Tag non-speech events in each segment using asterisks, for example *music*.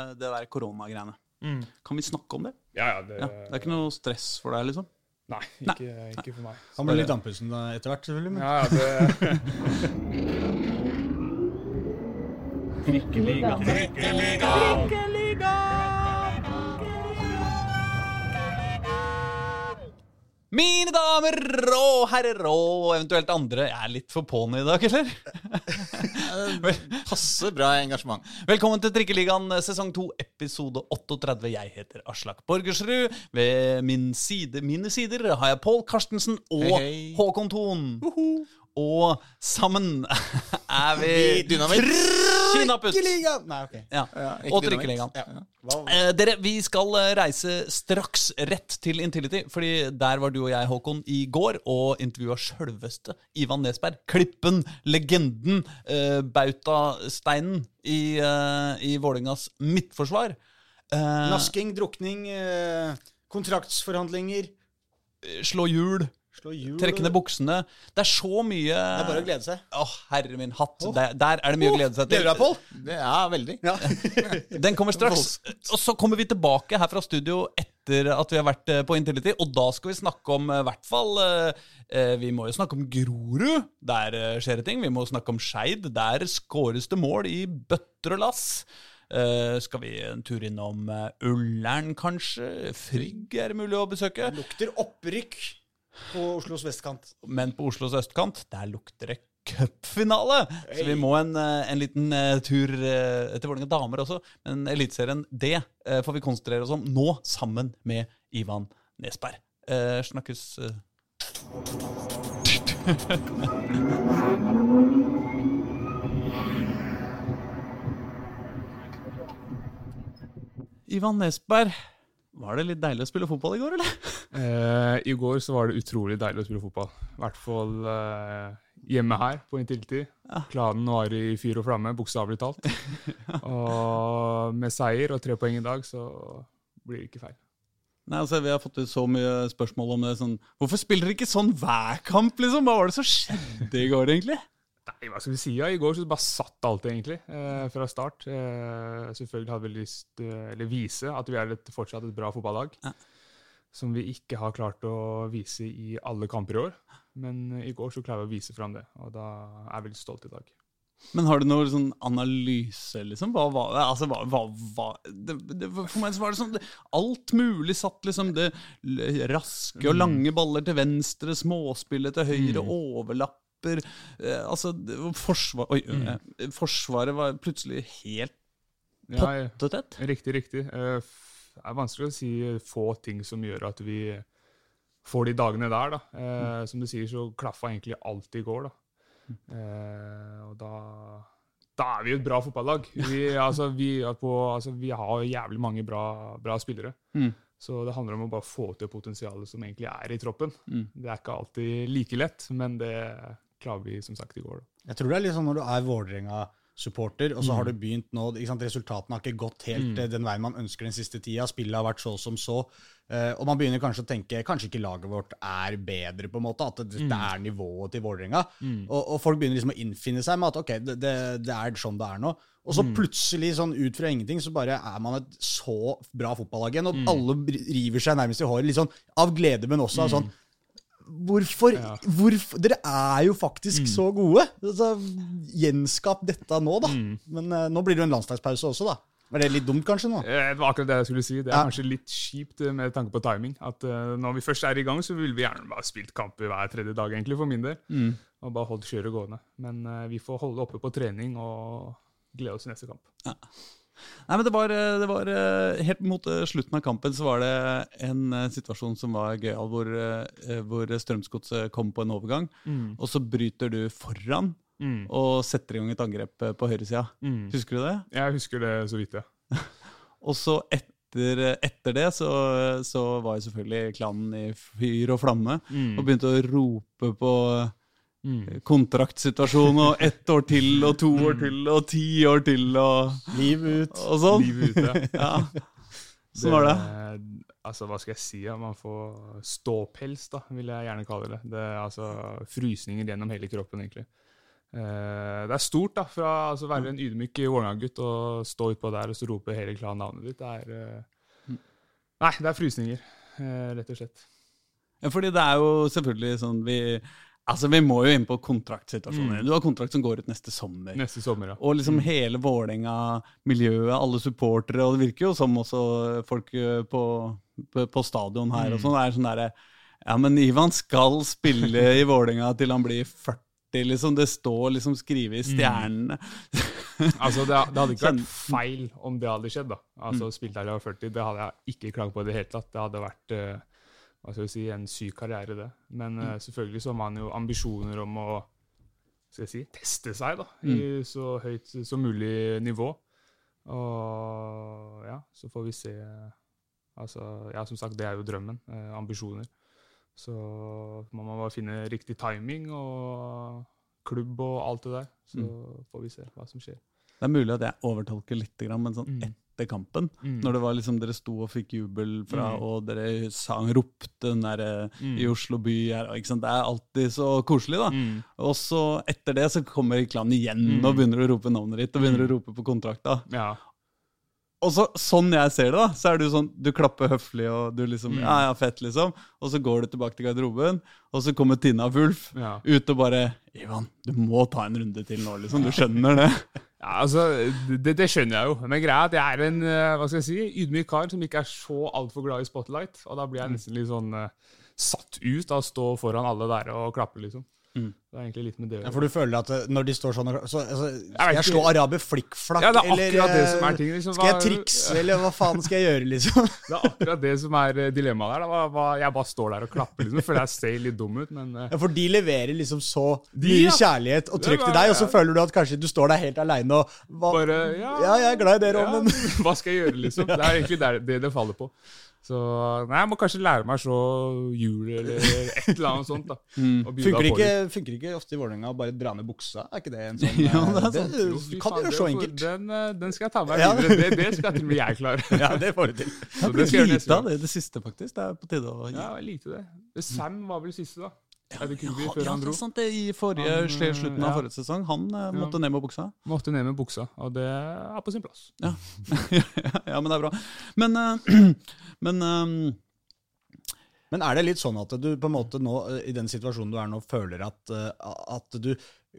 eh, det der koronagreiene. Mm. Kan vi snakke om det? Ja, ja, det, Ja, det er ikke noe stress for deg, liksom? Nei, ikke, ikke for meg. Han blir litt andpusten etter hvert, selvfølgelig. Men. Ja, ja, det *laughs* Mine damer og herrer og eventuelt andre Jeg er litt for på'n i dag, eller? *laughs* Passe bra engasjement. Velkommen til Trikkeligaen sesong 2, episode 38. Jeg heter Aslak Borgersrud. Ved min side, mine sider har jeg Pål Karstensen og hey, hey. Håkon Thon. Og sammen *laughs* er vi Vi dynamitt. Trikkeligaen! Nei, ok. Ja. Ja, Og. Trikkeligaen. Ja. Eh, dere, vi skal eh, reise straks rett til Intility, fordi der var du og jeg, Håkon, i går og intervjua sjølveste Ivan Nesberg. Klippen, legenden, eh, bautasteinen i, eh, i Vålingas midtforsvar. Eh, Nasking, drukning, eh, kontraktsforhandlinger, slå hjul trekke ned buksene. Det er så mye Det er bare å glede seg. Åh, herre min hatt. Der, der er det mye å glede seg til. Gleder du deg, Pål? Er veldig. Ja. *laughs* Den kommer straks. Og så kommer vi tilbake her fra studio etter at vi har vært eh, på Intility. Og da skal vi snakke om i hvert fall eh, eh, Vi må jo snakke om Grorud. Der eh, skjer det ting. Vi må snakke om Skeid. Der skåres det mål i bøtter og lass. Eh, skal vi en tur innom Ullern, kanskje? Frigg er det mulig å besøke. Det lukter opprykk på Oslos vestkant. Men på Oslos østkant, der lukter det cupfinale! Så vi må en, eh, en liten eh, tur eh, til Vålerenga damer også. Men Eliteserien, det får vi konsentrere oss om nå, sammen med Ivan Nesberg. Eh, snakkes. *laughs* Ivan Nesberg, var det litt deilig å spille fotball i går, eller? Eh, I går så var det utrolig deilig å spille fotball. I hvert fall eh, hjemme her på Intility. Klanen var i fyr og flamme, bokstavelig talt. *laughs* Og med seier og tre poeng i dag, så blir det ikke feil. Nei, altså Vi har fått ut så mye spørsmål om det. sånn, Hvorfor spiller dere ikke sånn hver kamp? liksom? Hva var det som skjedde i går, egentlig? Nei, hva skal vi si? Ja, I går så bare satt alt, egentlig, eh, fra start. Eh, selvfølgelig hadde vi lyst til eller vise at vi er et, fortsatt et bra fotballag. Ja. Som vi ikke har klart å vise i alle kamper i år. Men i går så klarer vi å vise fram det, og da er jeg veldig stolt i dag. Men har du noen sånn analyse, liksom? Hva var det? Altså, hva, hva, hva det, det, For meg så var det sånn det, Alt mulig satt, liksom. Det raske og lange baller til venstre, småspillet til høyre, overlapper eh, Altså, forsvar, oi, eh, Forsvaret var plutselig helt Ja, pottetett. Riktig, riktig. Eh, Det er vanskelig å si få ting som gjør at vi får de dagene der. da. Eh, Som du sier, så klaffa egentlig alt i går. da. Eh, og da, da er vi et bra fotballag. *laughs* Vi, altså, vi, på, altså, vi har jævlig mange bra, bra spillere. Mm. Så det handler om å bare få til potensialet som egentlig er i troppen. Mm. Det er ikke alltid like lett, men det klarer vi som sagt i går. da. Jeg tror det er litt sånn når du er Vålerenga-supporter, og så Mm. har du begynt nå ikke sant, Resultatene har ikke gått helt mm. den veien man ønsker den siste tida. Spillet har vært så som så. eh, og man begynner kanskje å tenke kanskje ikke laget vårt er bedre, på en måte. At det, Mm. det er nivået til Vålerenga. Og, og folk begynner liksom å innfinne seg med at ok, det, det, det er sånn det er nå. Og Mm. så plutselig, sånn ut fra ingenting, så bare er man et så bra fotballag igjen. Og Mm. alle river seg nærmest i håret, litt sånn av glede, men også av sånn Hvorfor, Ja. hvorfor Dere er jo faktisk så gode! Altså, gjenskap dette nå, da. Men uh, nå blir det jo en landslagspause også, da. Var det litt dumt, kanskje? nå? Eh, Det var akkurat det jeg skulle si. Det er Ja. kanskje litt kjipt eh, med tanke på timing. At uh, når vi først er i gang, så vil vi gjerne bare spilt kamper hver tredje dag, egentlig, for min del. Og bare holdt kjøret gående. Men uh, vi får holde oppe på trening og glede oss til neste kamp. Nei, men det var, eh, det var eh, Helt mot eh, slutten av kampen så var det en situasjon som var gøyal, hvor, hvor Strømsgodset kom på en overgang, og så bryter du foran Mm. og setter i gang et angrep på høyresida. Mm. Husker du det? Jeg husker det så vidt, ja. *laughs* Og så etter, etter det så, så var jo selvfølgelig klanen i fyr og flamme, og begynte å rope på Mm. kontraktsituasjon og ett år til og to år til og ti år til og, Liv ut. og sånn. Liv ut, Ja. *laughs* Sånn var det. Altså, hva skal jeg si? Ja? Man får ståpels, da, vil jeg gjerne kalle det. Det er altså frysninger gjennom hele kroppen, egentlig. Eh, det er stort da, fra altså, være en ydmyk Vålerenga-gutt og stå utpå der og så rope hele klan-navnet ditt. Det er eh, Nei, det er frysninger, eh, rett og slett. Ja, fordi det er jo selvfølgelig sånn vi Altså, Vi må jo inn på kontraktsituasjoner. Mm. Du har kontrakt som går ut neste sommer. Neste sommer, ja. Og liksom hele Vålerenga-miljøet, alle supportere, og det virker jo som også folk eh, på, på, stadion her og Mm. sånn, er sånn derre Ja, men Ivan skal spille i Vålerenga til han blir 40, liksom. Det står liksom skrevet i Mm. stjernene. *laughs* Altså, det, det hadde ikke vært *laughs* feil om det hadde skjedd. da. Altså, jeg var 40, det hadde jeg ikke klaget på i det hele tatt. Det hadde vært eh, hva skal vi si, en syk karriere, det. Men eh, selvfølgelig så har man jo ambisjoner om å skal jeg si, teste seg da, i så høyt som mulig nivå. Og ja, så får vi se. Altså, ja, som sagt, det er jo drømmen. Eh, ambisjoner. Så man må bare finne riktig timing og klubb og alt det der. Så får vi se hva som skjer. Det er mulig at jeg overtolker litt, men sånn Mm. Kampen, Mm. når det var liksom dere sto og fikk jubel fra, Mm. og dere sang, ropte den derre Mm. i Oslo by her, ikke sant? Det er alltid så koselig, da. Mm. Og så etter det så kommer klanen igjen Mm. og begynner å rope navnet ditt og begynner Mm. å rope på kontrakta. Ja. Og så, sånn jeg ser det, da, så er jo sånn du klapper høflig og du liksom Mm. Ja, ja, fett, liksom. Og så går du tilbake til garderoben, og så kommer Tina Wulf ja. ut og bare Ivan, du må ta en runde til nå, liksom. Du skjønner det? *laughs* Ja, altså, det, det skjønner jeg jo. Men greia er at jeg er en eh, hva skal jeg si, ydmyk kar som ikke er så altfor glad i spotlight. Og da blir jeg nesten litt sånn uh, satt ut av å stå foran alle der og klappe, liksom. Mm. Det er egentlig litt med det å Ja, for du føler at det, når de står sånn og- så, altså, Skal jeg, jeg slå araber flikkflakk, Ja, er eller akkurat det eh, som er ting. Liksom. Skal jeg trikse, eller hva faen skal jeg gjøre, liksom? *laughs* Det er akkurat det som er eh, dilemmaet der. Da. Jeg bare står der og klapper, liksom. Føler jeg ser litt dum ut, men eh, Ja, For de leverer liksom så De, mye ja. kjærlighet og trykk til deg, og så føler du at kanskje du står der helt aleine og hva, bare ja, Ja, jeg er glad i dere ja, òg, men *laughs* Hva skal jeg gjøre, liksom? *laughs* Det er egentlig det, det faller på. Så nei, jeg må kanskje lære meg å slå hjul eller et eller annet sånt. da. *laughs* Mm. funker ikke, funker ikke ofte i Vålerenga å bare dra ned buksa? Er ikke det en sånn *laughs* Ja, det er eh, sant. Jo, kan du gjøre det så enkelt? Den, eh, den skal jeg ta med meg videre. Det, det skal til og med jeg klare. *laughs* Ja, det får du til. Det Så har det blitt gjøre lite av det det, det siste, faktisk. Det er på tide å Ja, jeg likte det. Det Sam var vel siste, da. Ja, før ja, han det dro? sant det. I forrige, Han, sl- slutten av forrige sesong. Han eh, måtte ned med buksa. Måtte ned med buksa, og det er på sin plass. Ja, *laughs* ja men det er bra. Men, uh, *clears throat* men eh, Men er det litt sånn at du på en måte nå, eh, i den situasjonen du er nå, føler at, eh, at du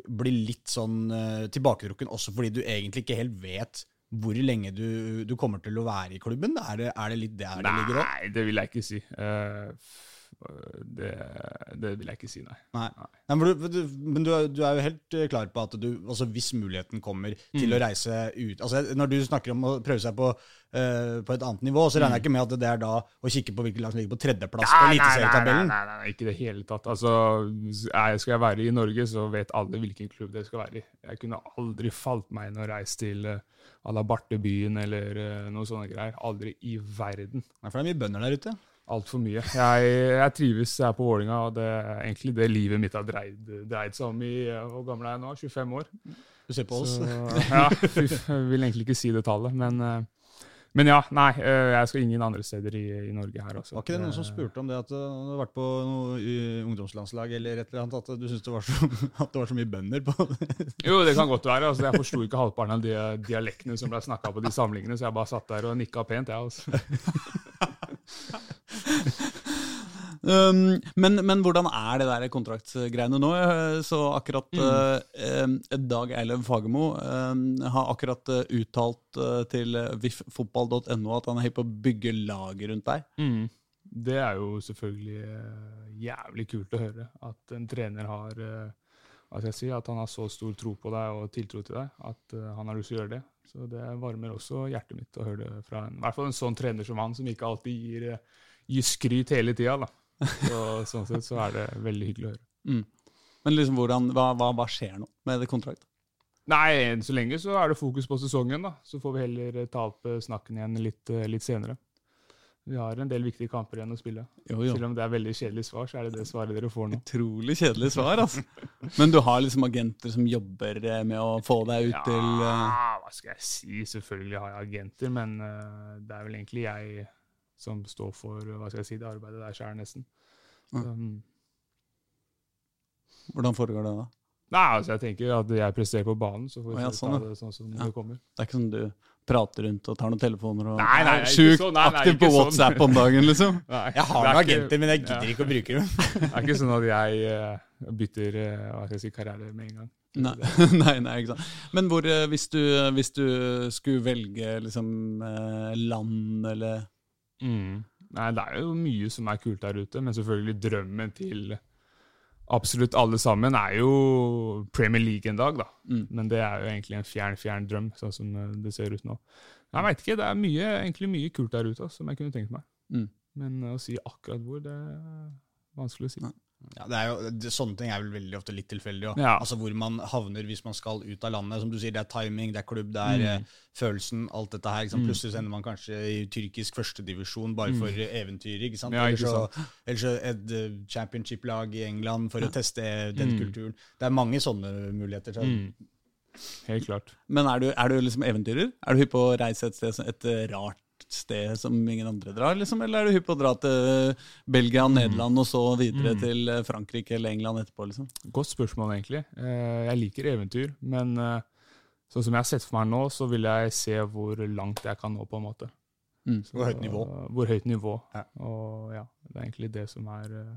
blir litt sånn eh, tilbaketrukken også fordi du egentlig ikke helt vet hvor lenge du, du kommer til å være i klubben? Er det, er det litt der det ligger òg? Nei, det vil jeg ikke si. Eh, f- det, det vil jeg ikke si, nei. Nei. Nei. Men du, men du, er- du er jo helt eh, klar på at du, altså hvis muligheten kommer til Mm. å reise ut altså Når du snakker om å prøve seg på, uh, på et annet nivå, så regner jeg ikke med at det er da å kikke på hvilket lag som ligger på tredjeplass Nei, nei, Eliteserietabellen. Nei, nei, nei, ikke i det hele tatt. Altså, er- skal jeg være i Norge, så vet alle hvilken klubb det skal være i. Jeg kunne aldri falt meg inn og reist til uh, à la Bartebyen eller uh, noe sånne greier. Aldri i verden. Nei, for det er mye bønder der ute. Altfor mye. Jeg, jeg trives her på Vålinga, og det er egentlig det livet mitt har dreid, dreid seg om i Hvor gammel er jeg nå? 25 år? Du ser på oss. Så, ja, jeg vil egentlig ikke si det tallet, men, uh, men ja, nei. uh, Jeg skal ingen andre steder i, i Norge her også. Var ikke det noen som spurte om det at uh, du har vært på noe ungdomslandslag eller et eller annet, at du syntes det, *laughs* det var så mye bønder på det? Jo, det kan godt være. altså Jeg forsto ikke halvparten av de dialektene som ble snakka på de samlingene, så jeg bare satt der og nikka pent, jeg. altså. *laughs* Um, men, men hvordan er det der kontraktsgreiene nå? Så akkurat Mm. uh, Dag Eilev Fagermo uh, har akkurat eh, uttalt uh, til viffotball.no at han er hypp på å bygge laget rundt deg. Det er jo selvfølgelig jævlig kult å høre. At en trener har hva jeg sier at han har så stor tro på deg og tiltro til deg at uh, han har lyst til å gjøre det. Så det varmer også hjertet mitt å høre det fra en, i hvert fall en sånn trener som han, som ikke alltid gir, gir skryt hele tida. Så, sånn sett så er det veldig hyggelig å høre. Mm. Men liksom hvordan, hva, hva, hva skjer nå med det kontraktet? Nei, enn så lenge så er det fokus på sesongen, da. Så får vi heller eh, ta opp eh, snakken igjen litt, eh, litt senere. Vi har en del viktige kamper igjen å spille. Jo, Selv om det er veldig kjedelig svar, så er det det svaret dere får nå. Utrolig kjedelig svar, altså. Men du har liksom agenter som jobber med å få deg ut til eh, Ja, hva skal jeg si? Selvfølgelig har jeg agenter, men det er vel egentlig jeg som står for hva skal jeg si, det arbeidet der sjøl, nesten. Ja. Mm. Hvordan foregår det da? Nei, altså jeg tenker at jeg presterer på banen, så får vi ja, sånn, ta det sånn som Ja. det kommer. Det er ikke sånn du prater rundt og tar noen telefoner og Nei, nei, er sjukt sånn. Aktiv på sånn. WhatsApp om dagen, liksom. *laughs* Nei, Jeg har noen er agenter, men jeg gidder ja. ikke å bruke dem. *laughs* Det er ikke sånn at jeg uh, bytter uh, hva skal jeg si, karriere med en gang. Nei, *laughs* nei, nei, ikke sant. Men hvor, eh, hvis, du, hvis du skulle velge liksom land eller Mm. Nei, det er jo mye som er kult der ute, men selvfølgelig drømmen til absolutt alle sammen er jo Premier League en dag, da. Mm. Men det er jo egentlig en fjern, fjern drøm, sånn som eh, det ser ut nå. Jeg veit ikke, det er mye, egentlig mye kult der ute som jeg kunne tenkt meg. Mm. Men å si akkurat hvor, det er vanskelig å si. Nei. Ja, det er jo, det, sånne ting er vel veldig ofte litt tilfeldig. også. Ja. Altså Hvor man havner hvis man skal ut av landet. Som du sier, Det er timing, det er klubb, det er Mm. eh, følelsen, alt dette her. Mm. Plutselig ender man kanskje i tyrkisk førstedivisjon bare for eventyret. ikke sant? Ja, Eller så, et uh, championship-lag i England for å teste den Mm. kulturen. Det er mange sånne muligheter. Så. Mm. Helt klart. Men er du, er du liksom eventyrer? Er du hypp på å reise et sted, et eh, rart sted som ingen andre drar, liksom? Eller er du hypp på å dra til Belgia, Nederland og så videre Mm. til eh, Frankrike eller England etterpå, liksom? Godt spørsmål, egentlig. Eh, Jeg liker eventyr, men eh, sånn som jeg har sett for meg nå, så vil jeg se hvor langt jeg kan nå, på en måte. Mm. Hvor høyt nivå. Hvor høyt nivå. Ja. Og ja, det er egentlig det som er eh,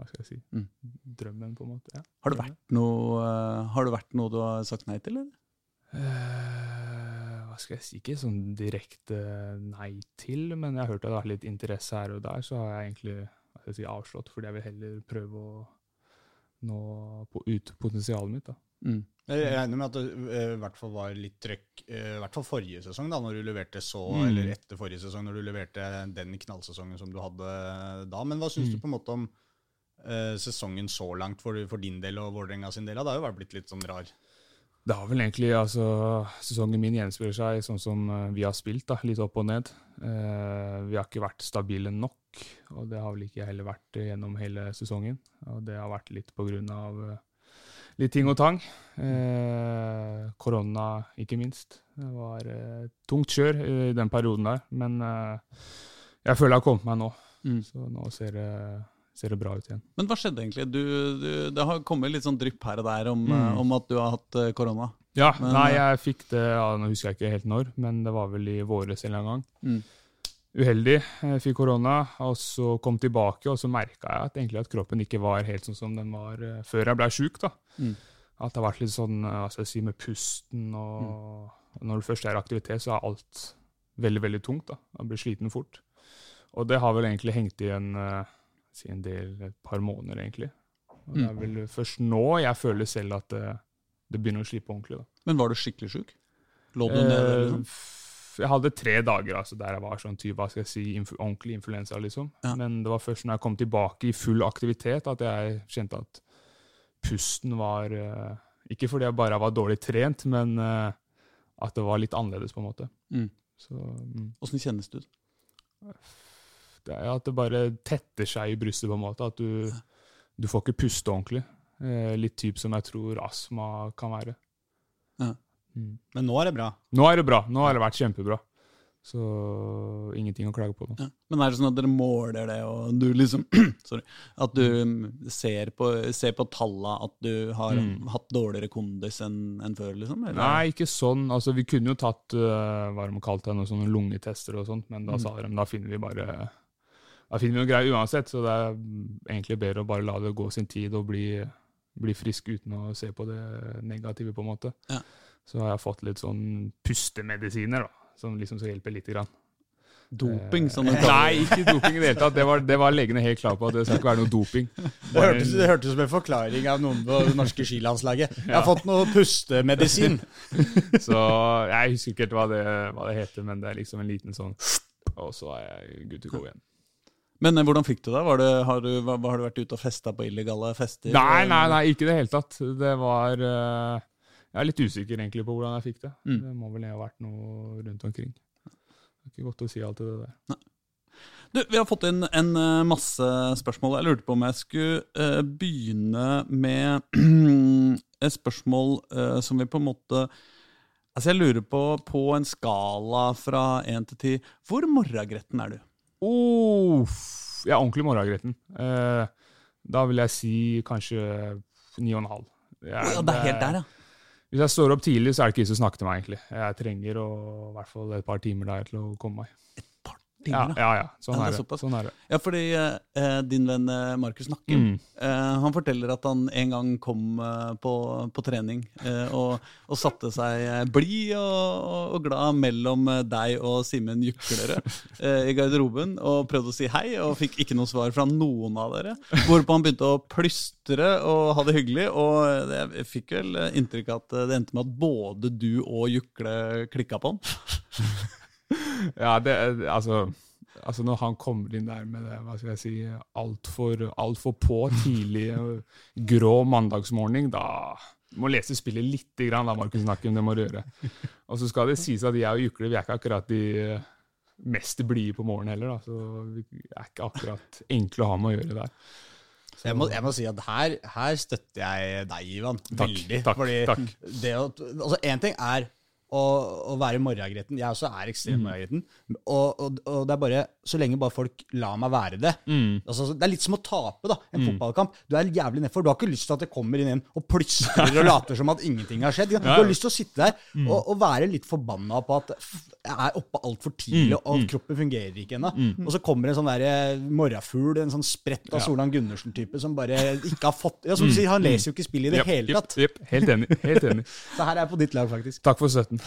Hva skal jeg si Mm. drømmen, på en måte. Ja. Har det vært noe, eh, har det vært noe du har sagt nei til, eller? Eh, hva skal jeg si? Ikke sånn direkte nei til, men jeg har hørt at det har vært litt interesse her og der, så har jeg egentlig jeg si, avslått, fordi jeg vil heller prøve å nå på, ut potensialet mitt. da. Mm. Jeg regner med at det eh, i hvert fall var litt trøkk, eh, i hvert fall forrige sesong, da, når du leverte så, Mm. eller etter forrige sesong, når du leverte den knallsesongen som du hadde da. Men hva syns du Mm. på en måte om uh, sesongen så langt for, for din del og Vålerenga sin del? Det har jo vært blitt litt sånn rar. Det har vel egentlig, altså, Sesongen min gjenspeiler seg sånn som eh, vi har spilt, da, litt opp og ned. Eh, vi har ikke vært stabile nok, og det har vel ikke heller vært gjennom hele sesongen. Og det har vært litt på grunn av eh, litt ting og tang. Eh, korona, ikke minst. Det var tungt kjør i den perioden der, men jeg føler jeg har kommet meg nå. Mm. Så nå ser det, ser det bra ut igjen. Men hva skjedde egentlig? Du, du, det har kommet litt sånn drypp her og der om, Mm. eh, om at du har hatt eh, korona. Ja, Men, nei, eh, jeg fikk det ja, Nå husker jeg ikke helt når, men det var vel i våres en eller annen gang. Mm. Uheldig. Jeg fikk korona, og så kom tilbake, og så merka jeg at, egentlig at kroppen ikke var helt sånn som den var før jeg ble sjuk. Mm. At det har vært litt sånn hva skal jeg si, med pusten og og Når du først er i aktivitet, så er alt veldig, veldig tungt. da. Man blir sliten fort. Og det har vel egentlig hengt igjen eh, si en del, et par måneder, egentlig. Og det er Mm. vel først nå jeg føler selv at det, det begynner å slippe ordentlig. da. Men var du skikkelig sjuk? Lå du nede? Eh, Liksom? Jeg hadde tre dager altså, der jeg var sånn type, hva skal jeg si, inf ordentlig influensa. liksom. Ja. Men det var først når jeg kom tilbake i full aktivitet at jeg kjente at pusten var uh, Ikke fordi jeg bare var dårlig trent, men uh, at det var litt annerledes, på en måte. Mm. Mm, kjennes det ut? Er at det bare tetter seg i brystet, på en måte. At du, du får ikke puste ordentlig. Eh, litt typ som jeg tror astma kan være. Ja. Mm. Men nå er det bra. Nå er det bra. Nå har det vært kjempebra. Så ingenting å klage på. Ja. Men er det sånn at dere måler det, og du liksom *clears throat* Sorry. At du ser på, ser på talla at du har Mm. hatt dårligere kondis enn en før, liksom? eller? Nei, ikke sånn. Altså, vi kunne jo tatt uh, hva de kalte det, noen sånne lungetester og sånt, men da Mm. sa de da finner vi bare Da finner vi noen greier uansett, så det er mm, egentlig bedre å bare la det gå sin tid og bli, bli frisk uten å se på det negative, på en måte. Ja. Så har jeg fått litt sånn pustemedisiner, da, som liksom skal hjelpe lite grann. Doping, Eh, som de kaller det. *laughs* Nei, ikke doping i det hele tatt. Det var, det var legene helt klar på at det skal ikke være noe doping. *laughs* Det hørtes, det hørtes som en forklaring av noen på det norske skilandslaget. Jeg har Ja. fått noe pustemedisin. *laughs* Så jeg husker ikke helt hva det, hva det heter, men det er liksom en liten sånn Og så er jeg good to go igjen. Men eh, hvordan fikk du det? Var det har, du, har du vært ute og festa på illegale fester? Nei, nei, nei, ikke i det hele tatt. Det var eh, Jeg er litt usikker egentlig på hvordan jeg fikk det. Mm. Det må vel ha vært noe rundt omkring. Det er ikke godt å si alt det der. Du, Vi har fått inn en eh, masse spørsmål. Jeg lurte på om jeg skulle begynne med *clears throat* et spørsmål som vi på en måte Altså Jeg lurer på, på en skala fra én til ti, hvor morragretten er du? Oh, jeg er ordentlig morgengretten. Eh, da vil jeg si kanskje ni og en halv. Jeg- Ja, det er helt der, ja. Hvis jeg står opp tidlig, så er det ikke vits å snakke til meg, egentlig. Jeg trenger å, i hvert fall et par timer der til å komme meg. Ja, Timer, ja, ja. Sånn, Ja, er det. sånn er det. Ja, fordi eh, din venn eh, Markus Nakken Mm. eh, Han forteller at han en gang kom eh, på, på trening eh, og, og satte seg eh, blid og, og, glad mellom deg og Simen Juklerød eh, i garderoben og prøvde å si hei, og fikk ikke noe svar fra noen av dere. Hvorpå han begynte å plystre og ha det hyggelig, og jeg fikk vel inntrykk av at det endte med at både du og Jukle klikka på han. *laughs* Ja, det, altså, altså Når han kommer inn der med det hva skal jeg si, altfor alt for på tidlig, *laughs* grå mandagsmorgen, da må lese spillet lite grann, da, Markus Nakken. Det må du gjøre. Og så skal det sies at jeg og Jukle vi er ikke akkurat de mest blide på morgenen heller. Da, så vi er ikke akkurat enkle å ha med å gjøre der. Jeg må, jeg må si at her, her støtter jeg deg, Ivan. Veldig. takk, takk. Det å, altså, en ting er å, å være morragretten. Jeg også er ekstremt morgengretten. Og, og, og det er bare Så lenge bare folk lar meg være det. Altså, det er litt som å tape da, en fotballkamp. Du er jævlig nedfor. Du har ikke lyst til at det kommer inn en og plystrer *laughs* og later som at ingenting har skjedd. Du har lyst til å sitte der og, og være litt forbanna på at jeg er oppe altfor tidlig, og at kroppen fungerer ikke ennå. Og så kommer en sånn der eh, morrafugl, en sånn sprett av Solan Gundersen-type, som bare ikke har fått Ja, som sier, han leser jo ikke spillet i det yep, hele tatt. tatt. yep. helt enig. Helt enig. *laughs* Så her er jeg på ditt lag, faktisk. Takk for støtten.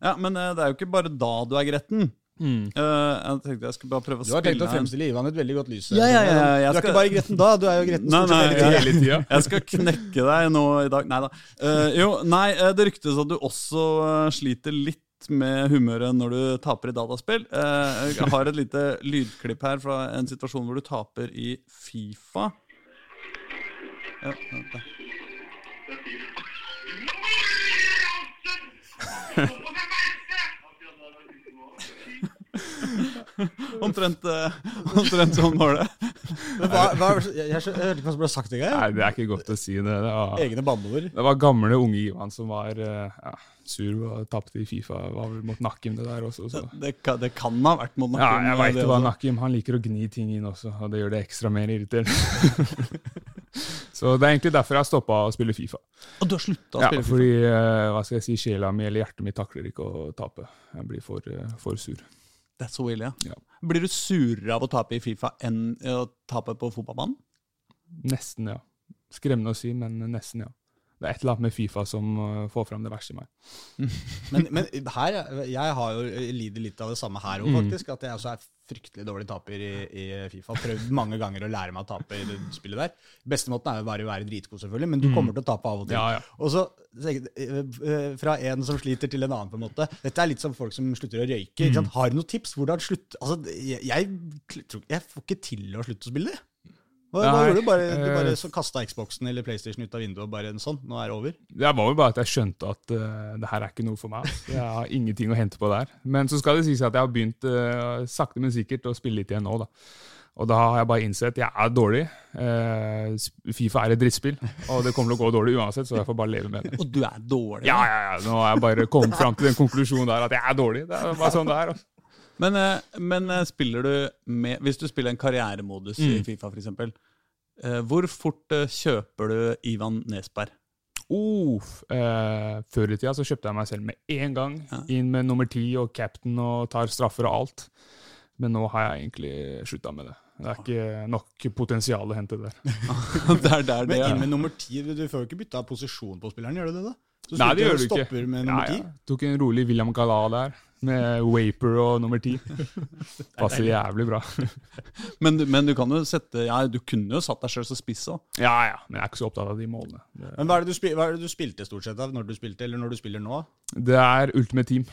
Ja, Men eh, det er jo ikke bare da du er gretten. Mm. Eh, jeg tenkte jeg skulle bare prøve å spille Du har tenkt å fremstille Ivan i et veldig godt lys. Ja, ja, ja, ja, du er skal- ikke bare gretten da, du er jo gretten Nei, stort sett nei, hele tida. Hele tida. Jeg skal knekke deg nå i dag. Nei da. Uh, jo, nei, eh, det ryktes at du også eh, sliter litt med humøret når du taper i dataspill. Uh, jeg har et lite lydklipp her fra en situasjon hvor du taper i Fifa. Ja, vent da. Omtrent, eh, *laughs* omtrent sånn var det. Men hva, hva, jeg, hørte ikke hva som ble sagt engang. Nei, det er ikke godt å si det. Det var, Egne banneord. det var gamle, unge Ivan som var eh, ja, sur og tapte i Fifa. Var vel mot Nakim, det der også. Så. Det kan, det kan ha vært mot Nakim. Ja, jeg veit det det var. Nakim. Han liker å gni ting inn også, og det gjør det ekstra mer irriterende. *laughs* så det er egentlig derfor jeg har stoppa å spille Fifa. Og du har slutta å Ja, spille Fifa? fordi eh, hva skal jeg si, sjela mi eller hjertet mitt takler ikke å tape. Jeg blir for, eh, for sur. That's so ille, ja. Ja. Blir du surere av å tape i Fifa enn å tape på fotballbanen? Nesten, ja. Skremmende å si, men nesten, ja. Det er et eller annet med Fifa som eh, får fram det verste i meg. *laughs* Men, men her, jeg har jo lider litt av det samme her òg, Mm. faktisk. At jeg også er fryktelig dårlig taper i, i Fifa. Prøvd mange ganger å lære meg å tape i det spillet der. Beste måten er jo bare å være dritgod, selvfølgelig, men du kommer til å tape av og til. Mm. Ja, ja. Og så eh, eh, fra en som sliter til en annen, på en måte. Dette er litt som folk som slutter å røyke. Mm. Har du noen tips? Hvordan slutt... Altså, jeg, jeg, jeg får ikke til å slutte å spille. Hva, hva gjorde du? Bare, du eh, bare så kasta Xboxen eller PlayStation ut av vinduet og bare sånn? Nå er det over? Det var vel bare at jeg skjønte at uh, det her er ikke noe for meg. Jeg har *laughs* ingenting å hente på der. Men så skal det sies at jeg har begynt uh, sakte, men sikkert å spille litt igjen nå. da. Og da har jeg bare innsett at jeg er dårlig. Eh, Fifa er et drittspill, og det kommer til å gå dårlig uansett, så jeg får bare leve med det. Og du er dårlig? Ja, ja, ja. Nå har jeg bare kommet fram til den konklusjonen der at jeg er dårlig. Det er bare sånn det er. altså. Men, eh, men eh, spiller du med Hvis du spiller en karrieremodus i Mm. Fifa, f.eks., eh, hvor fort kjøper du Ivan Nesberg? Uh, eh, før i tida så kjøpte jeg meg selv med én gang. Ja. Inn med nummer ti og cap'n og tar straffer og alt. Men nå har jeg egentlig slutta med det. Det er ikke nok potensial å hente der. *laughs* det er der det Men inn med nummer ti, du får jo ikke bytta posisjon på spilleren, gjør du det da? Så Nei, det gjør du ikke. med Ja, ja. Tok en rolig William Gala der, med Waper og nummer ti. *laughs* Passer jævlig bra. Men, men du kan jo sette Ja, du kunne jo satt deg sjøl som spiss òg. Ja, ja, men jeg er ikke så opptatt av de målene. Det, Men hva er, det du spil, hva er det du spilte stort sett av når du spilte, eller når du spiller nå? det er Ultimate Team.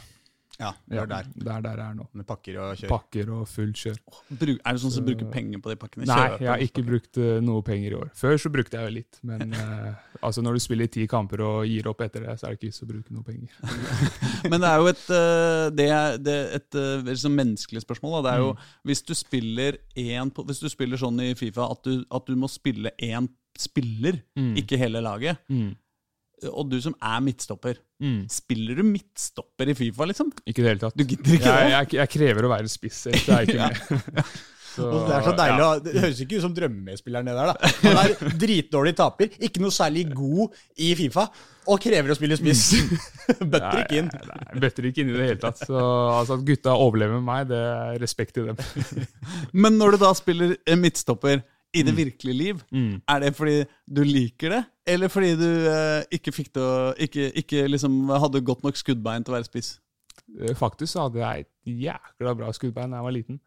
Ja, det er der. Det er der jeg er nå. Med pakker og kjør. Pakker og fullt kjør. Er det sånn som bruker penger på de pakkene? Nei, jeg har ikke brukt eh, noe penger i år. Før så brukte jeg jo litt, men uh, *laughs* altså når du spiller ti kamper og gir opp etter det, så er det ikke vits å bruke noe penger. *laughs* Men det er jo et, eh, det er, det er et eh, liksom menneskelig spørsmål. Da. Det er jo Mm. hvis du spiller én Hvis du spiller sånn i Fifa at du, at du må spille én spiller, Mm. ikke hele laget, Mm. Og du som er midtstopper Mm. Spiller du midtstopper i Fifa, liksom? Ikke i det hele tatt. Du gidder ikke Jeg, det? jeg, jeg krever å være spiss, Det er ikke med. *laughs* *laughs* Så, det er så deilig, ja. Det høres ikke ut som drømmespilleren det der, da. Han er *laughs* dritdårlig taper, ikke noe særlig god i Fifa, og krever å spille spiss. Bøtter ikke inn. Nei, nei, bøtter ikke inn i det hele tatt. Så altså, at gutta overlever med meg, det er respekt til dem. Men når du da spiller midtstopper i det Mm. virkelige liv, er det fordi du liker det, eller fordi du eh, ikke fikk det å Ikke, ikke liksom hadde godt nok skuddbein til å være spiss? Eh, Faktisk så hadde jeg et jækla bra skuddbein da jeg var liten.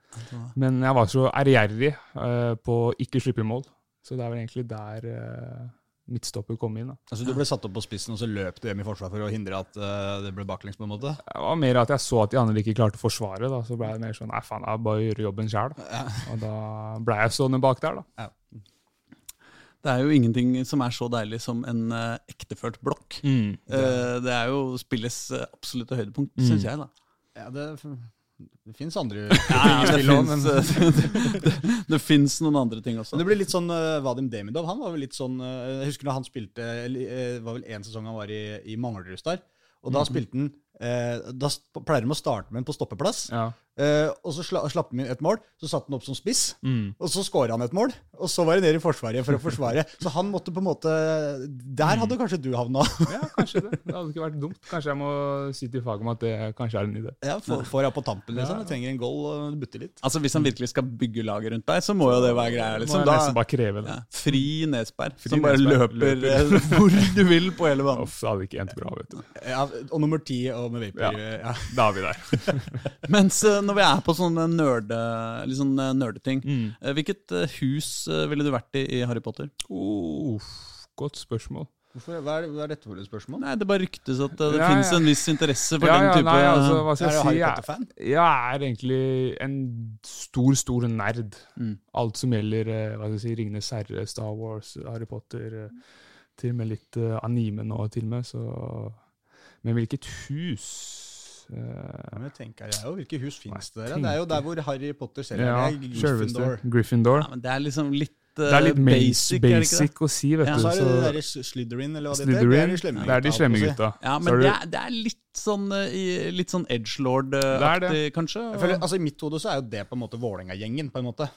Men jeg var så ærgjerrig eh, på å ikke slippe mål. Så det er vel egentlig der uh, midtstopper kom inn. da. Altså Du ble satt opp på spissen, og så løp du hjem i forsvar for å hindre at uh, det ble baklengs? på en måte? Det var mer at jeg så at de andre ikke klarte å forsvare. da, Så ble jeg mer sånn Nei, faen, jeg bare gjør jobben sjøl. Og da ble jeg stående bak der, da. Det er jo ingenting som er så deilig som en uh, ekteført blokk. Mm. Eh, det er jo spillets uh, absolutte høydepunkt, Mm. syns jeg. da. Ja, det, det fins andre det fins *laughs* finnes noen andre ting også. Men det blir litt sånn uh, Vadim Demidov. Han var vel litt sånn uh, Jeg husker når han spilte uh, var vel én sesong han var i, i Manglerud der. Og da spilte han Da pleier de å starte med en på stoppeplass. Ja. Uh, og så sla, slapp han inn et mål. Så satt han opp som spiss. Mm. Og så skåra han et mål. Og så var det ned i forsvaret for å forsvare. *laughs* Så han måtte på en måte Der hadde kanskje du havna. ja, kanskje det. *laughs* Det hadde ikke vært dumt. Kanskje jeg må si til faget om at det kanskje er en idé. ja, får får jeg på tampen, liksom. Jeg trenger en goal og butte litt. Altså Hvis han virkelig skal bygge laget rundt deg, så må jo det være greia. Liksom. Da, bare kreve det. ja, fri Nesberg, Fri som bare Nesberg, løper, løper. eh, hvor du vil på hele banen. Uff, det hadde ikke endt bra, vet du. Ja, og nummer ti og med vapor. Ja. Ja. Da er vi der. *laughs* Mens eh, når vi er på sånne nerde, eh, nerdeting, Mm. eh, hvilket eh, hus ville du vært i i Harry Potter? Oh, godt spørsmål. Hvorfor, hva, er, hva er dette for et spørsmål? Nei, Det bare ryktes at det Ja, finnes ja. en viss interesse for Ja, den ja, type nei, altså, hva Er du jeg si? Harry Potter-fan? jeg er egentlig en stor, stor nerd. Mm. Alt som gjelder hva skal jeg si, Ringenes herre, Star Wars, Harry Potter. Til og med litt anime nå, til og med. Så. Men hvilket hus men jeg tenker, jeg, jo, Hvilke hus finnes det der? Det er jo der hvor Harry Potter selv er. Ja, det er Gryffindor. Gryffindor. Ja, men Det er liksom litt, eh, Det er litt basic, basic, er det det? basic å si, vet Ja, du. Så er det det Slytherin, eller hva det heter. Det er de slemme det er de gutta. Ja, men er det det- er, det er litt sånn eh, litt sånn er edgelord-aktig, kanskje? Jeg føler, altså I mitt hode så er jo det på en måte Vålerenga-gjengen. på en måte.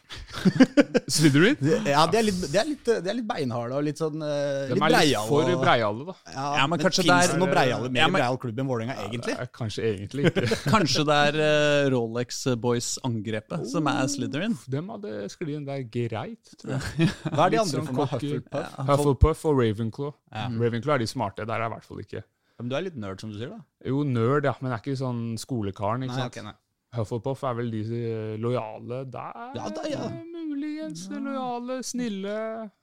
*laughs* Slytherin? Ja, De er litt, de er litt, de er litt beinharde og litt sånn uh, De litt er litt breiale. for breiale, da. Ja, Ja, men men kanskje det noe breiale, mer Ja, men- breial klubb enn Vålerenga, egentlig? Ja, Kanskje egentlig ikke. *laughs* Kanskje det er uh, Rolex Boys-angrepet som er Slytherin? Dem hadde sklidd inn der greit, tror jeg. *laughs* Hva er de andre sånn for noe? Hufflepuff? Hufflepuff og Ravenclaw. Ja. Ravenclaw er de smarte, der er i hvert fall ikke. Men du er litt nerd, som du sier, da? Jo, nerd, ja, men jeg er ikke sånn skolekaren. ikke Nei, sant? Okay, nei. Hufflepuff er vel de lojale der? Ja, da, ja. Muligens lojale, snille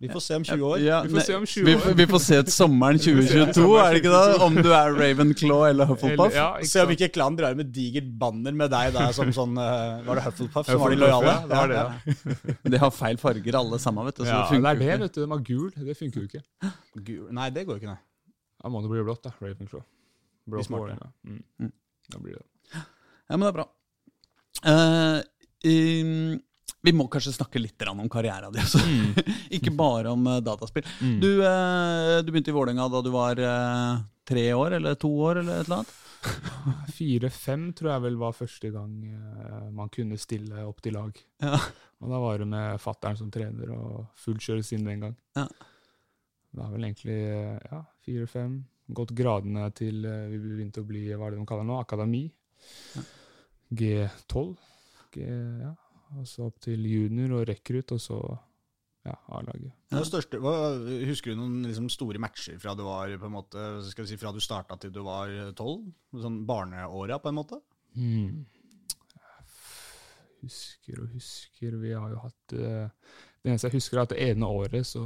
Vi får se om 20 år. Ja, Vi får se om 20 år. Vi, vi får se til sommeren 2022, er det ikke det? Om du er Ravenclaw eller Hufflepuff? Eller- ja, Se om ikke klan drar med digert banner med deg der som sånn eh, Var det Hufflepuff som var de lojale? ja, det var det, ja. *laughs* De har feil farger alle sammen, vet du. Så Ja, det det er det, vet du. De har gul. Det funker jo ikke. Gul. Nei, det går ikke, nei. Da må det bli blått, da. Ravenclaw. Blått smarte. Vålerenga. Mm. Mm. Da blir det Ja, men det er bra. Eh, um, vi må kanskje snakke litt om karrieren din også. *laughs* ikke bare om eh, dataspill. Mm. Du, eh, du begynte i Vålerenga da du var eh, tre år, eller to år, eller et eller annet? *laughs* Fire-fem tror jeg vel var første gang eh, man kunne stille opp til lag. Ja. Og da var det med fattern som trener og fullt kjøres inn den gang. Ja. Det var vel egentlig eh, ja, fire-fem. Gått gradene til eh, vi begynte å bli hva er det de kaller nå, akademi. G12. G, ja. Og så opp til junior og rekrutt, og så ja, A-laget. Hva, husker du noen liksom, store matcher fra du var på en måte, skal vi si, fra du starta til du var tolv? Sånn barneåra, på en måte? Hmm. Husker og husker. Vi har jo hatt eh, Det eneste jeg husker, er at det ene året så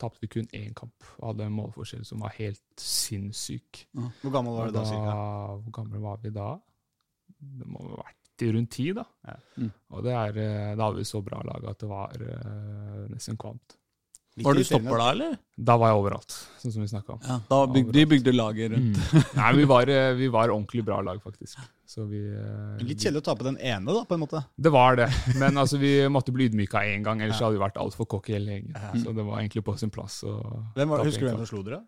tapte vi kun én kamp. Og hadde en målforskjell som var helt sinnssyk. Hvor gammel var du da, cirka? Hvor gammel var vi da? Det må ha vært i rundt ti, da. Ja. Mm. Og det er, eh, da hadde vi så bra lag at det var uh, nesten kvamt. Var du stopper da, eller? Da var jeg overalt, sånn som vi om. Ja, da bygde, de bygde laget rundt. Mm. Nei, vi var, eh, vi var ordentlig bra lag, faktisk. Så vi, eh, Litt kjedelig å tape den ene, da, på en måte. Det var det, men altså, vi måtte bli ydmyka én gang, ellers Ja. hadde vi vært altfor cocky hele gjengen. Ja. Så det var egentlig på sin plass. å Hvem var, tape husker du hvem som slo dere?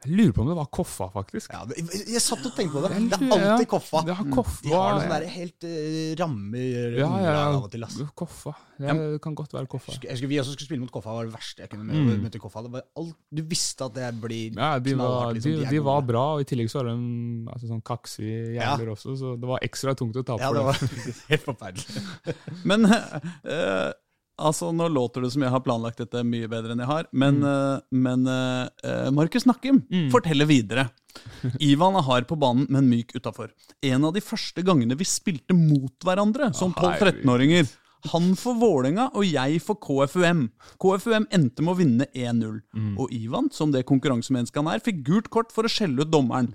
Jeg lurer på om det var Koffa, faktisk. Ja, jeg, satt og tenkte på det. Det er alltid. Koffa. Det har Koffa. De har noe sånn der helt uh, rammer ja, ja, av og til. ass. ja. Koffa. Ja, det kan godt være Koffa. Jeg husker- Vi også skulle spille mot Koffa, var det verste jeg kunne Mm. møte møte Koffa. Det var alt, du visste at det blir Ja, de var, liksom. de, de, de var bra, og i tillegg så var de altså, sånn kaksige Ja. jævler også, så det var ekstra tungt å tape Ja, for det var *laughs* helt forferdelig. *laughs* Men eh, altså, nå låter det som jeg har planlagt dette mye bedre enn jeg har. Men, mm. men uh, Markus Nakkim forteller videre. *laughs* Ivan er hard på banen, men myk utafor. En av de første gangene vi spilte mot hverandre som 12-13-åringer. Han for Vålerenga og jeg for KFUM. KFUM endte med å vinne 1-0. Og Ivan, som det konkurransemennesket han er, fikk gult kort for å skjelle ut dommeren.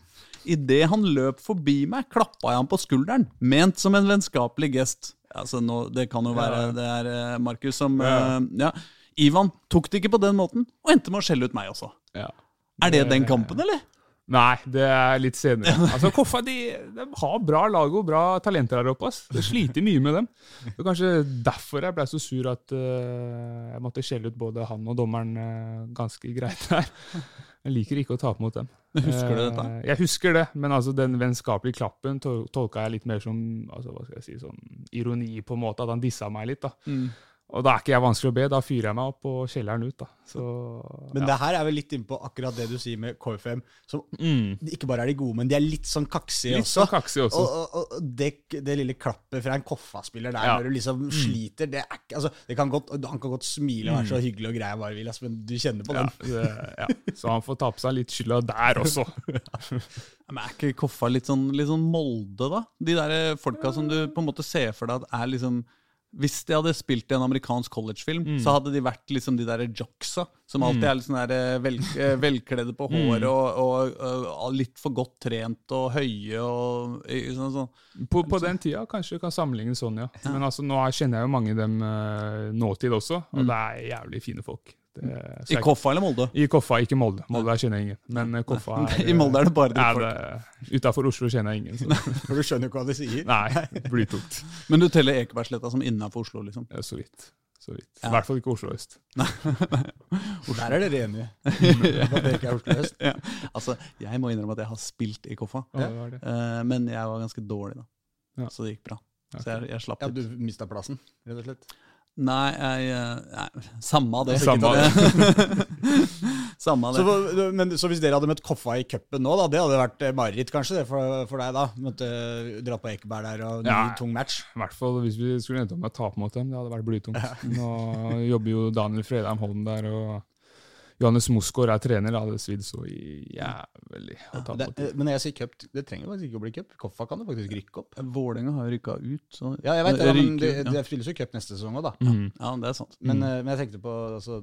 Idet han løp forbi meg, klappa jeg ham på skulderen, ment som en vennskapelig gest. Altså, nå, det kan jo være det er eh, Markus som eh, ja. Ivan tok det ikke på den måten, og endte med å skjelle ut meg også. Ja. Er det den kampen, eller? Nei, det er litt senere. *laughs* Altså, Koffa de, de har bra lag og bra talenter her oppe. ass. Det sliter mye med dem. Det var kanskje derfor jeg ble så sur at uh, jeg måtte skjelle ut både han og dommeren uh, ganske greit der. Jeg liker ikke å tape mot dem. *laughs* Husker du dette? Eh, jeg husker det, men altså den vennskapelige klappen tolka jeg litt mer som altså, hva skal jeg si, sånn ironi, på en måte, at han dissa meg litt. da. Mm. Og da er ikke jeg vanskelig å be, da fyrer jeg meg opp og kjeller den ut. da. Så, Men ja. det her er vel litt innpå akkurat det du sier med KFM. Som Mm. ikke bare er de gode, men de er litt sånn kaksige Litt også. sånn kaksige også. Og, og, og det, det lille klappet fra en Koffa-spiller der Ja. når du liksom sliter det er ikke, altså, det kan godt, Han kan godt smile og være så hyggelig og grei han bare vil, altså, men du kjenner på Ja, den. det, ja. Så han får ta på seg litt skylda der også. *laughs* Men Er ikke Koffa litt sånn, litt sånn Molde, da? De der folka som du på en måte ser for deg at er liksom Hvis de hadde spilt i en amerikansk collegefilm, så hadde de vært liksom de der jocksa, som alltid er litt sånn der eh, vel, eh, velkledde på håret og, og, og litt for godt trent og høye og sånn. sånn. På, på den tida kanskje du kan sammenligne sånn, ja. Men altså, nå er- kjenner jeg jo mange av dem eh, nåtid også, og det er jævlig fine folk. Det, I Koffa eller Molde? I Koffa, ikke Molde. Molde der kjenner jeg ingen. Men eh, Koffa er I Molde er det bare ditt. Utafor Oslo kjenner jeg ingen. Så. *laughs* For du skjønner jo ikke hva de sier. *laughs* Nei, blytungt. Men du teller Ekebergsletta som innafor Oslo, liksom? Ja, så vidt. Så vidt. Ja. I hvert fall ikke Oslo øst. *laughs* Der er dere enige. Det ikke er Oslo øst. Ja. Altså, jeg må innrømme at jeg har spilt i Koffa, Ja, det var det. eh, men jeg var ganske dårlig, da. Ja. Så det gikk bra. Så jeg, jeg slapp Ja, du mista plassen, rett og slett. Nei, jeg, eh, nei, samme det. Samme det. *laughs* samme det. Så, men, så hvis dere hadde møtt Koffa i cupen nå, da, det hadde vært eh, mareritt kanskje det for, for deg da? Måtte dra på Ekeberg der og ny Ja. tung match. I hvert fall hvis vi skulle endt opp med å tape mot dem. Det hadde vært blytungt. Nå jobber jo Daniel Fredheim Holm der, og Johannes Mosgaard er trener. Det hadde svidd så jævlig å tape Det, men når jeg sier cup, det trenger faktisk ikke å bli cup. Koffa kan det faktisk rykke opp. Vålerenga har rykka ut, så Ja, jeg vet det, men det, ja. det fylles jo cup neste sesong òg, da. Mhm. ja, det er sant. Men, eh, men jeg tenkte på altså,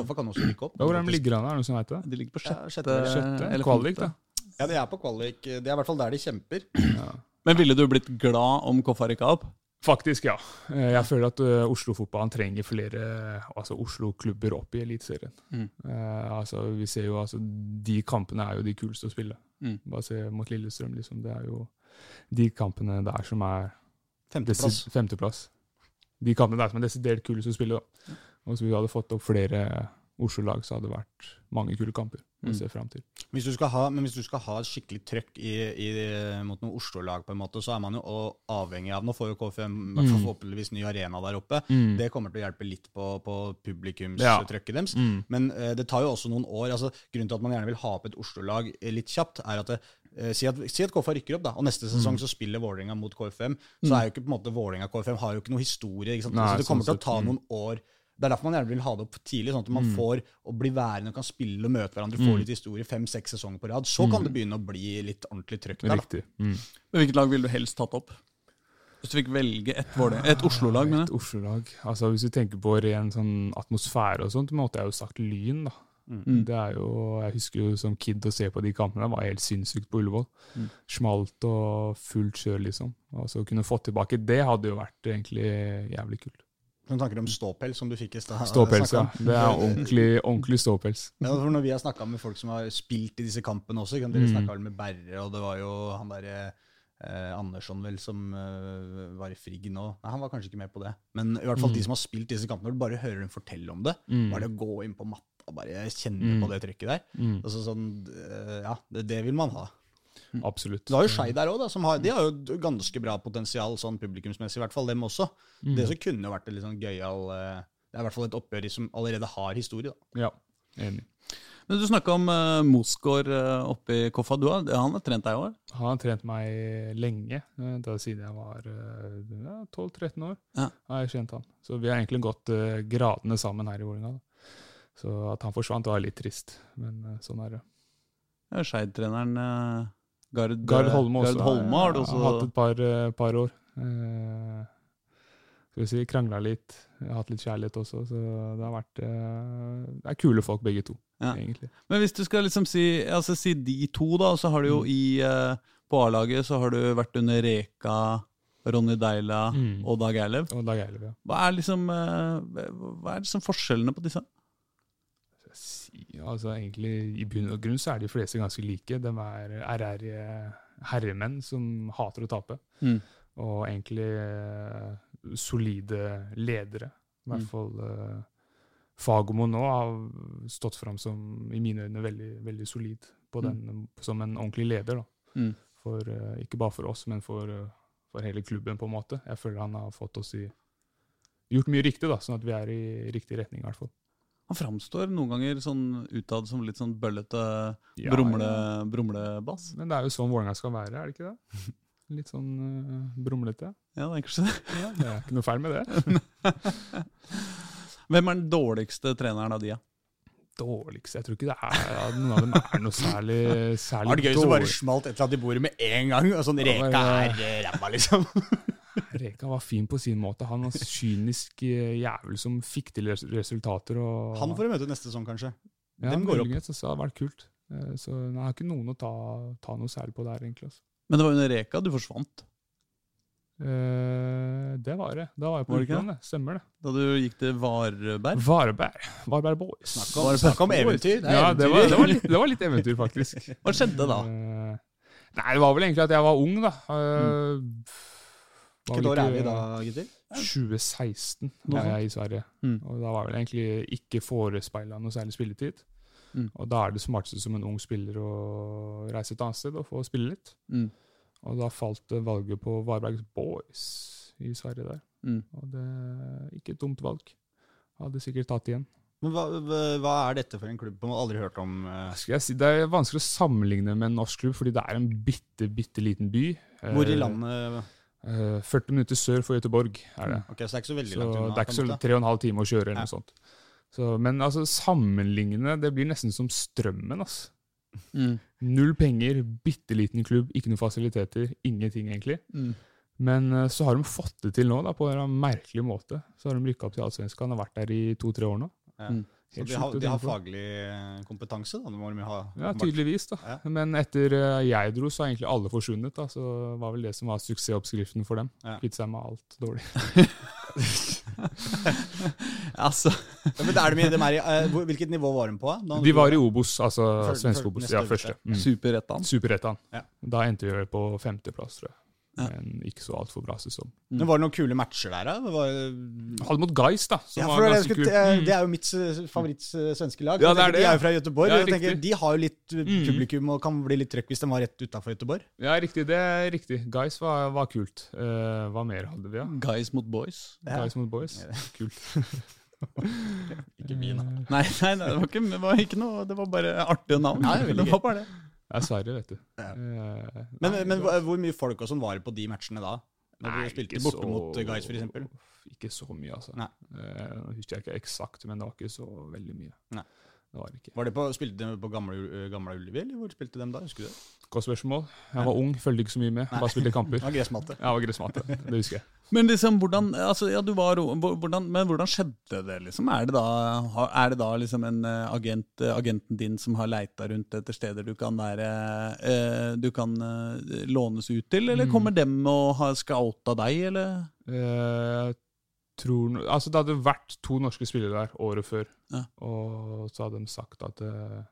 Koffa kan også rykke opp. Ja, Hvordan ligger han? Er det noen som vet det? De ligger på Ja, sjette, sjette- Sjette? eller Kvalik, da? Ja, de er på kvalik. Det er i hvert fall der de kjemper. Men ville du blitt glad om Koffa rykka opp? Faktisk, ja. Eh, Jeg føler at eh, Oslo-fotballen trenger flere altså Oslo-klubber opp i Eliteserien. Mm. Eh, altså, vi ser jo altså, De kampene er jo de kuleste å spille. Mm. Bare se mot Lillestrøm, liksom. Det er jo de kampene der som er Femteplass. femteplass. De kampene der som er desidert kulest å spille. Da. Og hvis vi hadde fått opp flere Oslo-lag, så hadde det vært mange kule kamper å Mm. se fram til. Hvis du skal ha, men hvis du skal ha skikkelig trøkk i, i, mot noen Oslo-lag, på en måte, så er man jo avhengig av Nå får jo KFM Mm. forhåpentligvis ny arena der oppe. Mm. Det kommer til å hjelpe litt på, på Ja. publikumstrøkket deres. Mm. Men uh, det tar jo også noen år. altså Grunnen til at man gjerne vil ha opp et Oslo-lag litt kjapt, er at det, eh, si, at, si at KFA rykker opp, da, og neste Mm. sesong så spiller Vålerenga mot KFM. Så er jo ikke på en måte Vålerenga KFM har jo ikke noe historie. ikke? Nei, så det kommer sånn til å ta mm. noen år. Det er derfor man gjerne vil ha det opp tidlig, sånn at man Mm. får å bli værende og kan spille og møte hverandre, få Mm. litt historie fem-seks sesonger på rad. Så kan det begynne å bli litt ordentlig trøkk der. da. Mm. Men Hvilket lag ville du helst tatt opp? Hvis du fikk velge et, et Oslo-lag, mener Et. Oslo-lag. Altså, hvis vi tenker på ren sånn atmosfære og sånt, måtte jeg jo sagt Lyn, da. Mm. Det er jo, Jeg husker jo som kid å se på de kampene. Det var helt sinnssykt på Ullevål. Mm. Smalt og fullt kjør, liksom. Og så kunne få tilbake det hadde jo vært egentlig jævlig kult. Noen tanker om ståpels som du fikk i stad? Ståpels, ja. Det er ordentlig, ordentlig ståpels. Ja, for når vi har snakka med folk som har spilt i disse kampene også, kan dere Mm. snakka vel med Berre, og det var jo han derre eh, Andersson vel som eh, var i Frigg nå. Nei, han var kanskje ikke med på det. Men i hvert fall Mm. de som har spilt disse kampene, når du bare hører dem fortelle om det, Mm. bare det å gå inn på matta og bare kjenne Mm. på det trykket der. Mm. Altså sånn, eh, ja, det, det vil man ha. Absolutt. Du har jo Skei der òg, som har, de har jo ganske bra potensial sånn publikumsmessig, i hvert fall dem også. Mm. Det som kunne vært et litt sånn gøyal eh, Det er i hvert fall et oppgjør som allerede har historie. da. Ja, enig. Men Du snakka om uh, Mosgaard uh, oppe i Koffa. Du har, han har trent deg i år? Han har trent meg lenge, da siden jeg var uh, 12-13 år. Ja. har jeg kjent han. Så vi har egentlig gått gradene sammen her i Vålerenga. Så at han forsvant, var litt trist, men sånn er det. Ja, Skeid-treneren uh, Gard, Gard Holme også. Gard Holme har også. har hatt et par, eh, par år. Eh, skal vi si, Krangla litt. Hatt litt kjærlighet også, så det har vært eh, Det er kule folk, begge to, Ja. egentlig. Men hvis du skal liksom si, altså si de to, da, så har du jo Mm. i eh, På A-laget så har du vært under Reka, Ronny Deila Mm. og Dag Eilev. Og Dag Eilev, ja. Hva er liksom eh, Hva er liksom forskjellene på disse? Altså egentlig I bunn og grunn så er de fleste ganske like. De er ærærige herremenn som hater å tape. Mm. Og egentlig uh, solide ledere. I hvert Mm. fall uh, Fagermo nå har stått fram som, i mine øyne, veldig, veldig solid på den, som en ordentlig leder. da. Mm. For, uh, ikke bare for oss, men for, eh, for hele klubben, på en måte. Jeg føler han har fått oss i gjort mye riktig, da, sånn at vi er i riktig retning, i hvert fall. Han framstår noen ganger sånn utad som litt sånn bøllete Ja, brumle, ja. Men det er jo sånn Vålerenga skal være, er det ikke det? *laughs* Litt sånn uh, brumlete. Ja, det er kanskje det. Ja, det er ikke noe feil med det. *laughs* Hvem er den dårligste treneren av de? da? Dårligste Jeg tror ikke det er ja, noen av dem er noe særlig, dårlig. var det gøy hvis du bare smalt et eller annet i bordet med en gang, og sånn Reka er eh, ræva, liksom. Reka var fin på sin måte. Han var kynisk eh, jævel som fikk til resultater. Og, Han får du møte neste sesong, kanskje. ja, dem går opp. Så, så det har vært kult. Eh, Så jeg har ikke noen å ta, ta noe særlig på der, egentlig. Altså. Men det var under Reka du forsvant. Eh, det var det. Da var jeg på Var det. Stemmer det. Da du gikk til Varberg. Vareberg. Vareberg Boys. Snakk om, snakk om eventyr. Det ja, det var, det, var litt, det var litt eventyr, faktisk. *laughs* Hva skjedde da? Eh, nei, det var vel egentlig at jeg var ung, da. Eh, var Hvilket år er vi da, gutter? 2016 Noe var jeg i Sverige. Mm. Og da var vel egentlig ikke forespeila noe særlig spilletid. Mm. Og da er det smarteste som en ung spiller å reise et annet sted og få spille litt. Mm. Og da falt valget på Varbergs Boys i Sverige der. Mm. Og det er ikke et dumt valg. Hadde sikkert tatt igjen. Men hva, hva er dette for en klubb? Man har aldri hørt om uh... Skal jeg si, Det er vanskelig å sammenligne med en norsk klubb, fordi det er en bitte, bitte liten by. Hvor i Eh, landet 40 minutter sør for Göteborg er det. Ok, Så det er ikke så veldig Så langt unna? det er ikke så tre og en halv time å kjøre, eller Ja. noe sånt. Så, men altså, sammenligne Det blir nesten som strømmen. Altså. Mm. Null penger, bitte liten klubb, ikke noen fasiliteter. Ingenting, egentlig. Mm. Men eh, så har de fått det til nå, da, på en merkelig måte. Så har de rykka opp til Allsvenskan og vært der i to-tre år nå. Ja. Mm. Så de har, de har faglig eh, kompetanse, da? Må de ha. Ja, tydeligvis, da. Ja. Men etter eh, jeg dro, så har egentlig alle forsvunnet. da, Så var vel det som var suksessoppskriften for dem. Ja. Kvitte seg med alt dårlig. *laughs* Altså, Ja, men er de, de er i, eh, hvilket nivå var de på? da? De var i Obos, altså Før- svenske Obos. Ja, første. Mm. Superettan. Superettan. Ja. Da endte vi på femteplass, tror jeg. Ja. Men ikke så altfor bra sesong. Men Var det noen kule matcher der, da? Det Var, Hadde mot Geis, da. Som ja, var det, skulle, kult. eh, Mm. det er jo mitt eh, favoritt-svenske lag. Ja, det er det, de er jo fra Göteborg. Ja, og tenker, de har jo litt eh, Mm. publikum og kan bli litt trøkk hvis de var rett utafor Göteborg. Ja, riktig. Det er riktig. Geis var, var kult. Uh, hva mer hadde vi, da? Guys mot boys. Ja. Geis mot Boys. Ja. *laughs* Kult. *laughs* Ikke min, da. Nei, nei, nei det, var ikke, det var ikke noe Det var bare artige navn. Veldig det var bare det. Er Sverige, vet du. Ja. Eh, Men, nei, men hvor mye folk og sånn var det på de matchene da? Når Nei, du spilte borte så- mot Guys, f.eks.? Ikke så mye, altså. Nei. Eh, husker jeg ikke eksakt, men det var ikke så veldig mye. Nei. Det var det ikke. Var det på, spilte de på gamle, eh, gamle Ullevi, eller hvor spilte de da? Husker du det? Godt spørsmål. Jeg var ung, følte ikke så mye med. Nei. Bare spilte kamper. Var gressmatte. Ja, var gressmatte. Det husker jeg. Men liksom, hvordan altså, ja, du var, hvordan, men hvordan skjedde det, liksom? Er det da, er det da liksom en eh, agent, eh, agenten din som har leita rundt etter steder du kan være eh, Du kan lånes ut til, eller Mm. kommer dem og har scouta deg, eller? Eh, tror, altså det hadde vært to norske spillere der året før, Ja. og så hadde de sagt at eh,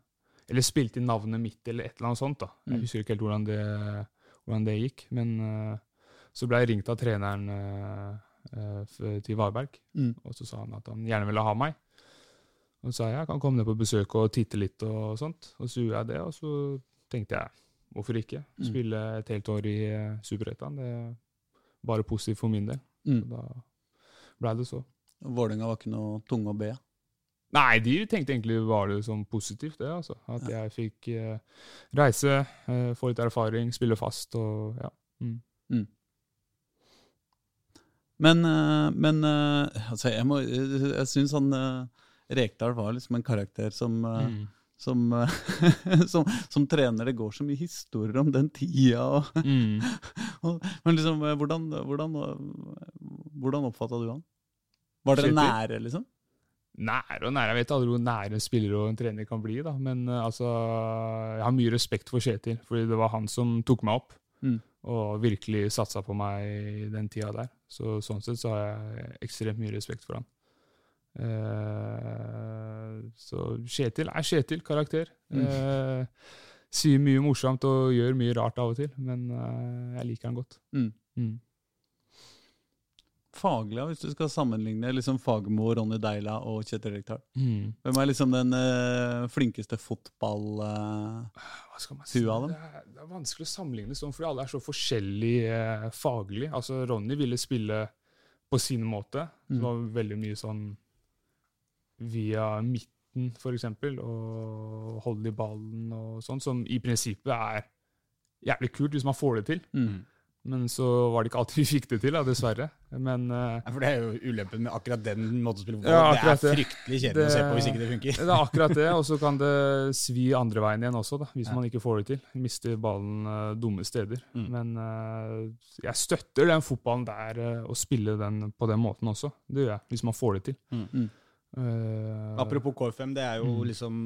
Eller spilt inn navnet mitt, eller et eller annet sånt. da. Jeg Mm. husker ikke helt hvordan det, hvordan det gikk, men eh, så ble jeg ringt av treneren eh, til Varberg, Mm. og så sa han at han gjerne ville ha meg. Og sa jeg kan komme ned på besøk og titte litt og sånt. Og så gjorde jeg det, og så tenkte jeg hvorfor ikke? Mm. Spille et helt år i Superettan. Det er bare positivt for min del. Mm. Så da ble det så. Vålerenga var ikke noe tunge å be. Nei, de tenkte egentlig var det som positivt, det. altså. At jeg fikk eh, reise, eh, få litt erfaring, spille fast og ja. Mm. Men, eh, men eh, altså, jeg, må, jeg syns han eh, Rekdal var liksom en karakter som eh, Mm. som, eh, *laughs* som, som trener. Det går så mye historier om den tida. Og, Mm. *laughs* og, men liksom, eh, hvordan, hvordan, eh, hvordan oppfatta du han? Var dere nære, liksom? Nære og nære. Jeg vet aldri hvor nære en spiller og en trener kan bli. da, Men eh, altså, jeg har mye respekt for Kjetil, fordi det var han som tok meg opp. Mm. Og virkelig satsa på meg i den tida der. Så sånn sett så har jeg ekstremt mye respekt for han. Uh, så Kjetil er Kjetil, karakter. Mm. Uh, sier mye morsomt og gjør mye rart av og til, men jeg liker han godt. Mm. Mm. Faglig, hvis du skal sammenligne liksom Fagermo, Ronny Deila og Kjetil Rekdal. Mm. Hvem er liksom den uh, flinkeste fotballtua eh, si? av dem? Det er, det er vanskelig å sammenligne sånn, fordi alle er så forskjellige uh, faglig. Altså, Ronny ville spille på sin måte, Mm. som var veldig mye sånn via midten, eksempel, og holde i ballen og sånn, som i prinsippet er jævlig kult hvis man får det til. mm. Men så var det ikke alltid vi fikk det til, da, dessverre. Men uh, Ja, for Det er jo ulempen med akkurat den måten å spille fotball Ja, Det er det. fryktelig kjedelig å se på hvis ikke det funker. *laughs* Det er akkurat det, og så kan det svi andre veien igjen også, da, hvis Ja. man ikke får det til. Mister ballen uh, dumme steder. Mm. Men uh, jeg støtter den fotballen der, uh, å spille den på den måten også. Det gjør jeg, hvis man får det til. Mm. Mm. Eh, Apropos KFM, det er jo Mm. liksom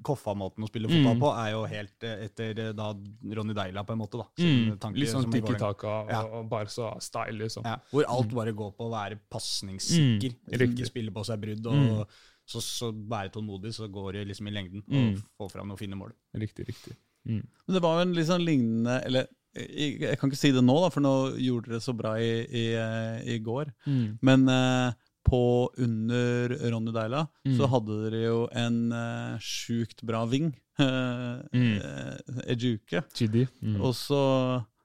Koffa-måten å spille fotball Mm. på er jo helt eh, etter eh, da Ronny Deila, på en måte. da. mm, litt sånn som tikki-taka og, Ja. og Barca-style, liksom. Ja, hvor alt bare går på å være pasningssikker. Mm, ikke spille på seg brudd. og Mm. så, så være tålmodig, så går det liksom i lengden. Mm. Og få fram noen fine mål. Riktig, riktig. Mm. Men det var jo en litt sånn lignende Eller jeg, jeg kan ikke si det nå, da, for nå gjorde dere det så bra i, i, i går. Mm. Men eh, på under Ronny Deila Mm. så hadde dere jo en uh, sjukt bra ving. Uh, *laughs* Mm. Ejuke. Mm. Og, så,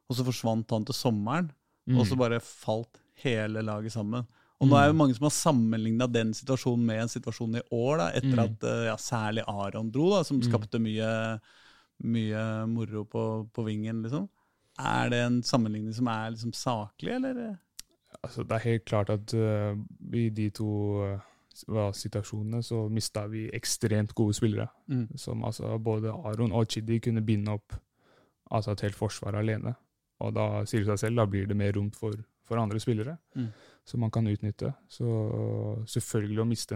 og så forsvant han til sommeren, Mm. og så bare falt hele laget sammen. Og nå er jo mange som har sammenligna den situasjonen med en situasjon i år, da, etter Mm. at eh, ja, særlig Aron dro, da, som Mm. skapte mye, mye moro på, på vingen. liksom. Er det en sammenligning som er liksom saklig, eller? Altså, det er helt klart at uh, i de to uh, situasjonene så mista vi ekstremt gode spillere. Mm. Som altså både Aron og Chidi kunne binde opp altså et helt forsvar alene. Og da sier det seg selv, da blir det mer rom for, for andre spillere Mm. som man kan utnytte. Så selvfølgelig å miste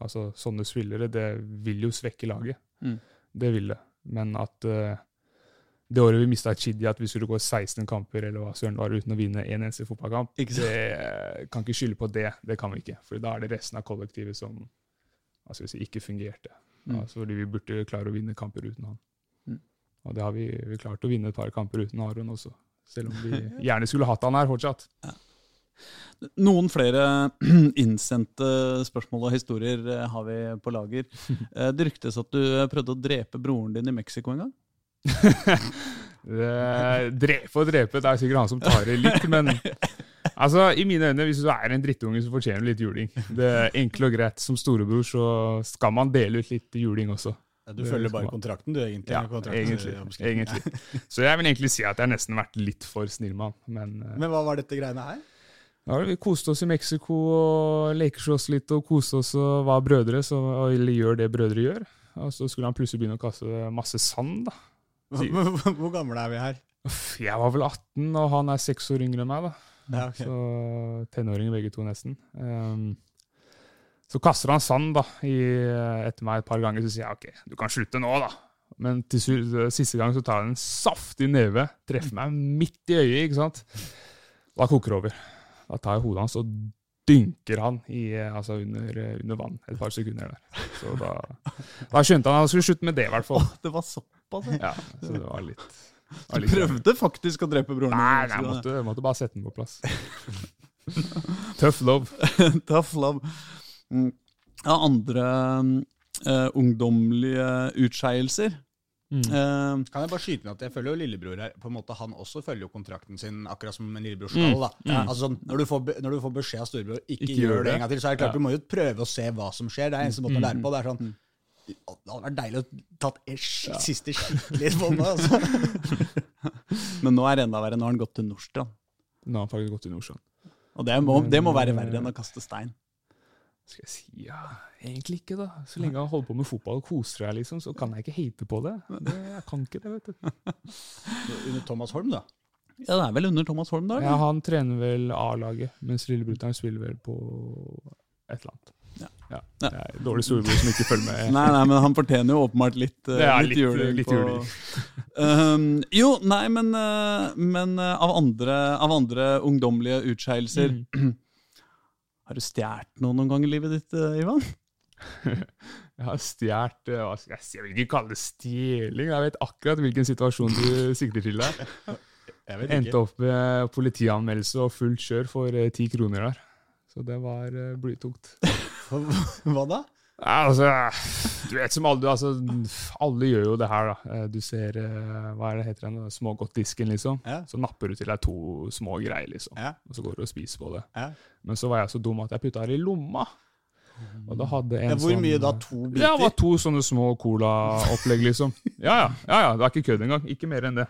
altså, sånne spillere, det vil jo svekke laget. Mm. Det vil det. Men at eh, det året vi mista Chidi, at vi skulle gå 16 kamper eller hva søren var, uten å vinne en eneste fotballkamp, Ikke det kan ikke skylde på det. Det kan vi ikke. For da er det resten av kollektivet som altså, ikke fungerte. Mm. Altså, fordi vi burde klare å vinne kamper uten han. Mm. Og det har vi, vi klart å vinne et par kamper uten Aron også. Selv om vi *laughs* gjerne skulle hatt han her fortsatt. Noen flere *clears throat* innsendte spørsmål og historier eh, har vi på lager. *laughs* Eh, Det ryktes at du prøvde å drepe broren din i Mexico en gang? Det- Drepe og drepe, det er sikkert han som tar i litt, men altså, i mine øyne, hvis du er en drittunge, så fortjener du litt juling. Det er enkelt og greit. Som storebror så skal man dele ut litt juling også. Du følger bare kontrakten, du, egentlig. Ja, egentlig. egentlig. Så jeg vil egentlig si at jeg har nesten vært litt for snill med han. Men eh, Men hva var dette greiene her? ja, vi koste oss i Mexico og leker oss litt og koste oss og var brødre, så, og eller gjør det brødre gjør. Og så skulle han plutselig begynne å kaste masse sand. da. Hvor gamle er vi her? Jeg var vel 18, og han er seks år yngre enn meg. da. Ja, okay. Så tenåringer begge to, nesten. Um, så kaster han sand da, i, etter meg et par ganger, så sier jeg ok, du kan slutte nå, da. Men til siste gang så tar han en saftig neve, treffer meg midt i øyet, ikke sant. Da koker det over. Da tar jeg hodet hans og dynker han i, eh, altså under, eh, under vann et par sekunder der. Så da, da skjønte han at han skulle slutte med det, i hvert fall. Det var såpass, ja. Så det var litt, Du prøvde faktisk å drepe broren din. Nei, nei, jeg måtte, jeg måtte bare sette den på plass. Tough love. *laughs* Tough love. Mm. Ja, andre, uh, ungdommelige utskeielser. Mm. Uh, Kan jeg bare skyte inn at jeg føler jo lillebror her på en måte Han også følger jo kontrakten sin akkurat som en lillebror skal. da. Altså sånn, når, du får, når du får beskjed av storebror ikke, Ikke gjør det en gang til, så er det klart Ja. du må jo prøve å se hva som skjer. Det er eneste måten å lære på. Det er sånn Det hadde vært deilig å tatt sk- siste skikkelig på meg. Altså. *laughs* men nå er det enda verre. Nå har han gått til Nordstrand. Nå har han faktisk gått til Nordstrand. Og det må, det må være verre enn å kaste stein. Skal jeg si ja, egentlig ikke, da. Så lenge han holder på med fotball og koser meg, liksom, så kan jeg ikke hate på det. det jeg kan ikke det, vet du. *laughs* Under Thomas Holm, da. Ja, det er vel under Thomas Holm, da? Ja, han trener vel A-laget, mens lillebrutter'n spiller vel på et eller annet. Ja. Ja. Ja. Det er dårlig storebror som ikke følger med. *laughs* Nei, nei, men han fortjener jo åpenbart litt, uh, er litt, litt- juling. litt på- juling. Um, *laughs* jo, nei, men, uh, men uh, av, andre, av andre ungdommelige utskeielser Mm. Har du stjålet noe noen gang i livet ditt, eh, Ivan? *laughs* Jeg har stjålet eh, jeg vil ikke kalle det stjeling. Jeg vet akkurat hvilken situasjon du *laughs* sikter til der. Endte opp med politianmeldelse og fullt kjør for eh, ti kroner der. Så det var blytungt. *laughs* Hva da? Altså, du vet som alle, altså, alle gjør jo det her, da. Eh, Du ser, eh, hva er det heter den, smågodtdisken, liksom. Ja. Så napper du til deg to små greier, liksom. Ja. Og så går du og spiser på det. Ja. Men så var jeg så dum at jeg putta det i lomma. Og da hadde en Ja, hvor sånn, mye da? To biter? Ja, det var to sånne små cola-opplegg, liksom. Ja, ja, ja, ja, det er ikke kødd engang. Ikke mer enn det.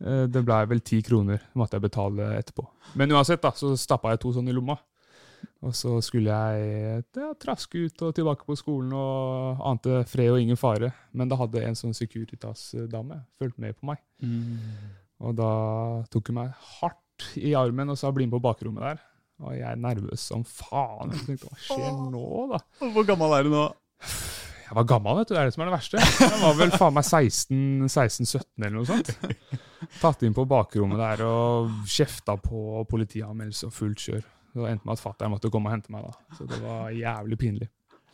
Eh, Det blei vel ti kroner, måtte jeg betale etterpå. Men uansett, da, så stappa jeg to sånne i lomma. Og så skulle jeg ja, traske ut og tilbake på skolen og ante fred og ingen fare. Men da hadde en sånn Securitas-dame fulgt med på meg. Og da tok hun meg hardt i armen og sa 'bli med på bakrommet der'. Og jeg er nervøs som faen. Jeg tenkte, Hva skjer nå, da? Hvor gammel er du nå? Jeg var gammel, vet du. Det er det som er det verste. Jeg var vel faen meg 16-17 eller noe sånt. Tatt inn på bakrommet der og kjefta på politianmeldelse og fullt kjør. Det endte med at fatter'n måtte komme og hente meg. da. Så det var jævlig pinlig.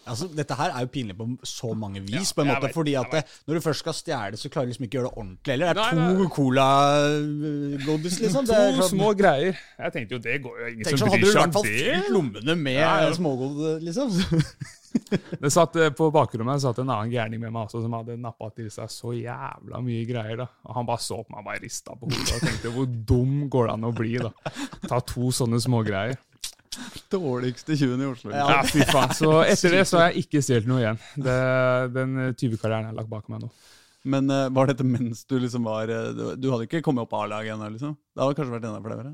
Altså, dette her er jo pinlig på så mange vis, Ja, på en måte, vet, fordi at det, når du først skal stjele, så klarer du liksom ikke å gjøre det ordentlig heller. Det er Nei, to cola-godis, liksom. To klart- små greier. Jeg tenkte jo det går jo ingen som bryr seg om det. Hadde du i hvert fall fylt lommene med Ja, ja. smågodt, liksom. *laughs* Det satt eh, På bakrommet satt en annen gærning med meg også, som hadde nappa til seg så jævla mye greier. da. Og Han bare så på meg og bare rista på hodet og tenkte hvor dum går det an å bli? da? Ta to sånne smågreier. *laughs* Dårligste tjuven i Oslo. Ja. Ja, fy faen. Så *laughs* etter det så har jeg ikke stjålet noe igjen. Det, den tyvekarrieren jeg har lagt bak meg nå. Men uh, var dette mens du liksom var eh, Du, du hadde ikke kommet opp A-laget ennå, liksom? Det hadde kanskje vært enda flere?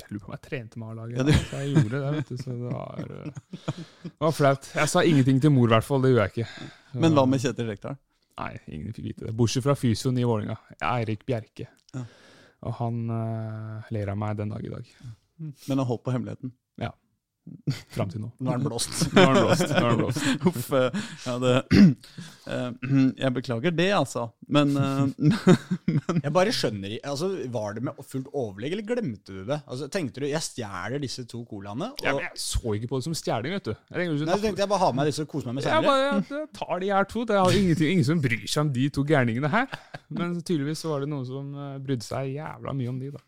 Jeg lurer på om jeg trente med A-laget. Ja, du- så jeg gjorde det, vet du. Så det var, eh, det var flaut. Jeg sa ingenting til mor, i hvert fall. Det gjorde jeg ikke. Så- Men hva med Kjetil Rekdal? Nei, ingen fikk vite det. Bortsett fra fysioen i Vålerenga, Eirik Bjerke. Ja. Og han uh, ler av meg den dag i dag. Men han holdt på hemmeligheten. Ja. Fram til nå. Nå er den blåst. *laughs* Nå er han blåst. Nå er han blåst. *laughs* Uff. eh, Ja, det *clears throat* eh, Jeg beklager det, altså. Men, *laughs* men Jeg bare skjønner ikke, altså, Var det med fullt overlegg, eller glemte du det? Altså, Tenkte du jeg stjeler disse to colaene? Og, Ja, men jeg så ikke på det som stjeling, vet du. Jeg tenkte, nei, så tenkte jeg bare ha med disse og kose meg med jeg bare jeg tar de her to. Det er ingen som bryr seg om de to gærningene her. Men tydeligvis så var det noen som eh, brydde seg jævla mye om de, da.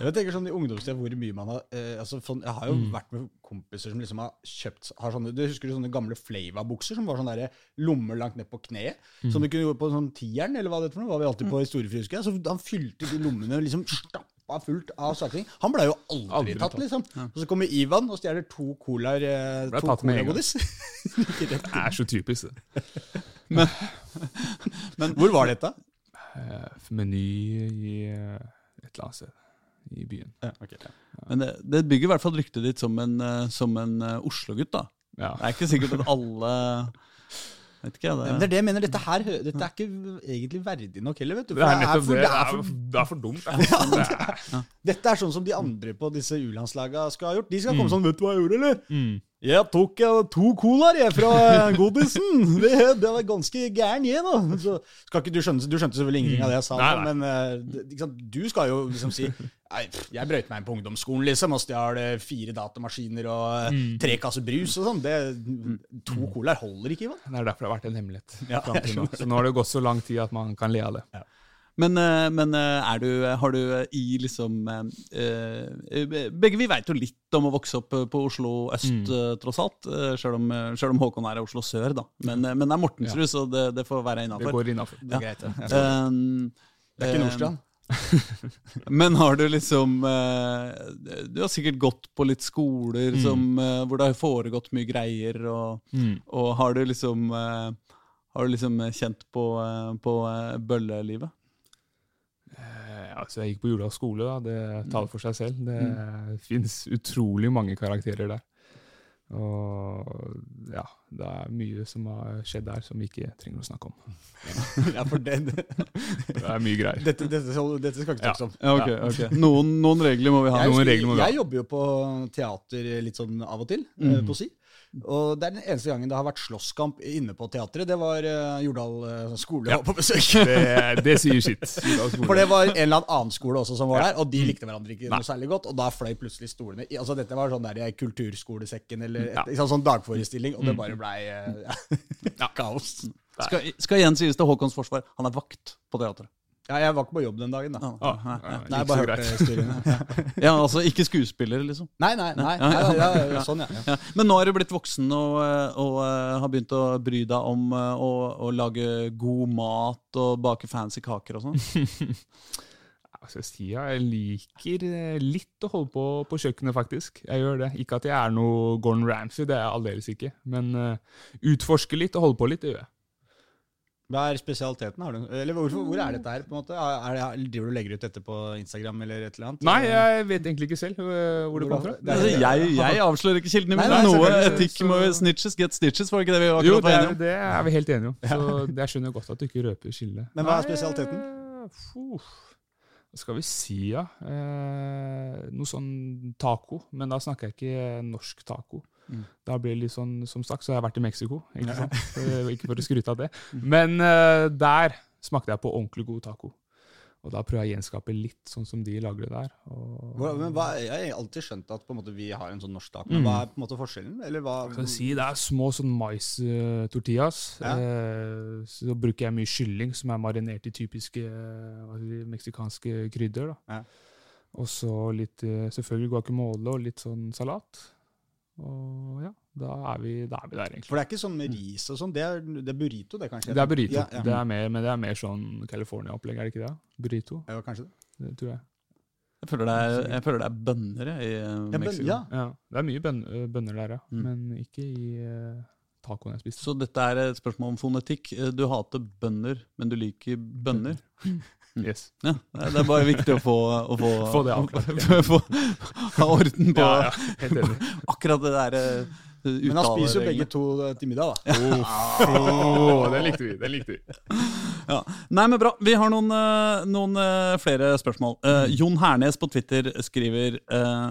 Jeg tenker sånn i ungdomstida hvor mye man har eh, altså, sånn- Jeg har jo Mm. vært med kompiser som liksom har kjøpt har sånne, Du husker du sånne gamle Flava-bukser som var sånne der lommer langt ned på kneet? Mm. Som du kunne gå på sånn tieren, eller hva det er noe? Var vi alltid på i husker jeg. Så han fylte de lommene liksom stappa fullt av saker. Han ble jo aldri, Aldri tatt, tatt. liksom. Og så kommer Ivan og stjeler to colaer. eh, To colagodis. *laughs* Det er så typisk, det. *laughs* Men Hvor var dette? Eh, Meny i eh, et eller annet sted i byen. Ja, okay, ja. men det, det bygger i hvert fall ryktet ditt som en, eh, som en eh, Oslo-gutt, da. Ja. Det er ikke sikkert at alle Vet ikke det Det, er det jeg mener. Dette her dette er ikke egentlig verdig nok heller, vet du. Det er For for- det. Er for- for, det er for dumt. Det er for, det er. *laughs* Dette er sånn som de andre på disse U-landslaga skal ha gjort. De skal komme sånn 'Vet du hva jeg gjorde, eller?' Mm. Jeg tok eh, to colaer jeg fra eh, godisen. Det, det var ganske gæren, jeg, da. Så du skjønne Du skjønte selvfølgelig ingenting av det jeg sa, Nei, nei. men uh, liksom, du skal jo liksom si Nei, jeg brøyt meg inn på ungdomsskolen, liksom, og stjal eh, fire datamaskiner og eh, tre kasser brus og sånn. To colaer holder ikke, Ivan. Det er derfor det har vært en hemmelighet. Ja, nå. Så nå har det gått så lang tid at man kan le av det. Men, eh, men eh, er du, har du eh, i liksom Begge vi veit jo litt om å vokse opp på Oslo øst, Mm. tross alt. Selv om, selv om Håkon er i Oslo sør, da. Men, men det er Mortensrud, så det, det får være Det innafor. går innafor. Det er greit, ja. Skal- Um, Det er ikke eh, Nordstrand. *laughs* Men har du liksom Du har sikkert gått på litt skoler Mm. som, hvor det har foregått mye greier, og, Mm. og har du liksom Har du liksom kjent på, på bøllelivet? Eh, altså jeg gikk på Jordal skole, da. det taler for seg selv. Det Mm. fins utrolig mange karakterer der. Og ja, det er mye som har skjedd der som vi ikke trenger å snakke om. *laughs* Ja, for det, Det er mye greier. dette, dette, dette skal ikke Ja. snakkes om. Ja, okay, okay. *laughs* Noen, noen regler må vi ha. Jeg, noen regler må vi ha. jeg jobber jo på teater litt sånn av og til, Mm. eh, på si. Og det er den eneste gangen det har vært slåsskamp inne på teatret. Det var uh, Jordal eh, skole Ja. på besøk. Det, det sier sitt. For det var en eller annen annen skole også som var der, og de likte hverandre ikke. Nei. noe særlig godt. Og da fløy plutselig stolene i- Altså Dette var sånn der i kulturskolesekken eller et, Ja. sånn dagforestilling, og det Mm. bare blei eh, Ja. *laughs* kaos. Skal, skal igjen sies til Håkons forsvar, han er vakt på teatret. Ja, jeg var ikke på jobb den dagen, da. Ah, nei, nei, Nei, ikke bare så hørte greit. *laughs* ja, altså ikke skuespiller, liksom. Nei, nei, nei. Ja, ja, ja, ja, ja, sånn, ja. ja. Ja. Men nå er du blitt voksen og, eh, og eh, har begynt å bry deg om eh, å, å lage god mat og bake fancy kaker og sånn. *laughs* Altså jeg liker litt å holde på på kjøkkenet, faktisk. Jeg gjør det. Ikke at jeg er noe Gordon Ramsay, det er jeg aldeles ikke. Men uh, utforske litt og holde på litt, det gjør jeg. Hva er spesialiteten? Har du, eller hvorfor, hvor er dette her? på en måte? Er det, driver du og legger ut dette på Instagram eller et eller annet? Nei, jeg vet egentlig ikke selv uh, hvor det kom fra. Det er- Altså, jeg, jeg *laughs* avslører ikke kildene mine. Noe etikk må snitches get stitches, var det ikke det vi Jo, det det var er, enige om? det er vi helt enige om. *laughs* Så jeg skjønner godt at du ikke røper kildene. Men hva er spesialiteten? eh. Hva skal vi si, ja? Eh, noe sånn taco. Men da snakker jeg ikke norsk taco. Mm. Da blir det litt sånn, Som sagt så har jeg vært i Mexico, ikke sant? Eh, ikke for å skryte av det. *laughs* Men uh, der smakte jeg på ordentlig god taco. Og da prøver jeg å gjenskape litt sånn som de lager det der. Og, men hva, jeg har alltid skjønt at måte vi har en sånn norsk taco. men Mm. hva er på en måte forskjellen? Eller hva Kan si, det er små sånn mais-tortillas. Ja. Eh, så bruker jeg mye kylling som er marinert i typiske eh, meksikanske krydder. da. Ja. Og så litt eh, selvfølgelig guacamole og litt sånn salat. Og ja, da er vi, da er vi der, egentlig. For det er ikke sånn med ris og sånn, det er, det er burrito, det kanskje? Det er burrito. Ja, ja. Det er mer, men det er mer sånn California-opplegg, er det ikke det? Burrito, ja, kanskje det. det tror jeg. Jeg føler det er, jeg føler det er bønner i eh, Ja, Mexico. ja. Ja, Det er mye øh, bønner der, ja. Mm. Men ikke i uh, tacoen jeg spiste. Så dette er et spørsmål om fonetikk. Eh, Du hater bønner, men du liker bønner. *laughs* Yes. Ja, det er bare viktig å få, å få, *laughs* Få det avklart, *laughs* få, ha orden på Ja, ja, *laughs* akkurat det der eh, Men han spiser jo begge to eh, til middag, da. Oh, den likte vi. den likte vi. Ja. Nei, men bra. Vi har noen, eh, noen flere spørsmål. Uh, Jon Hernes på Twitter skriver eh,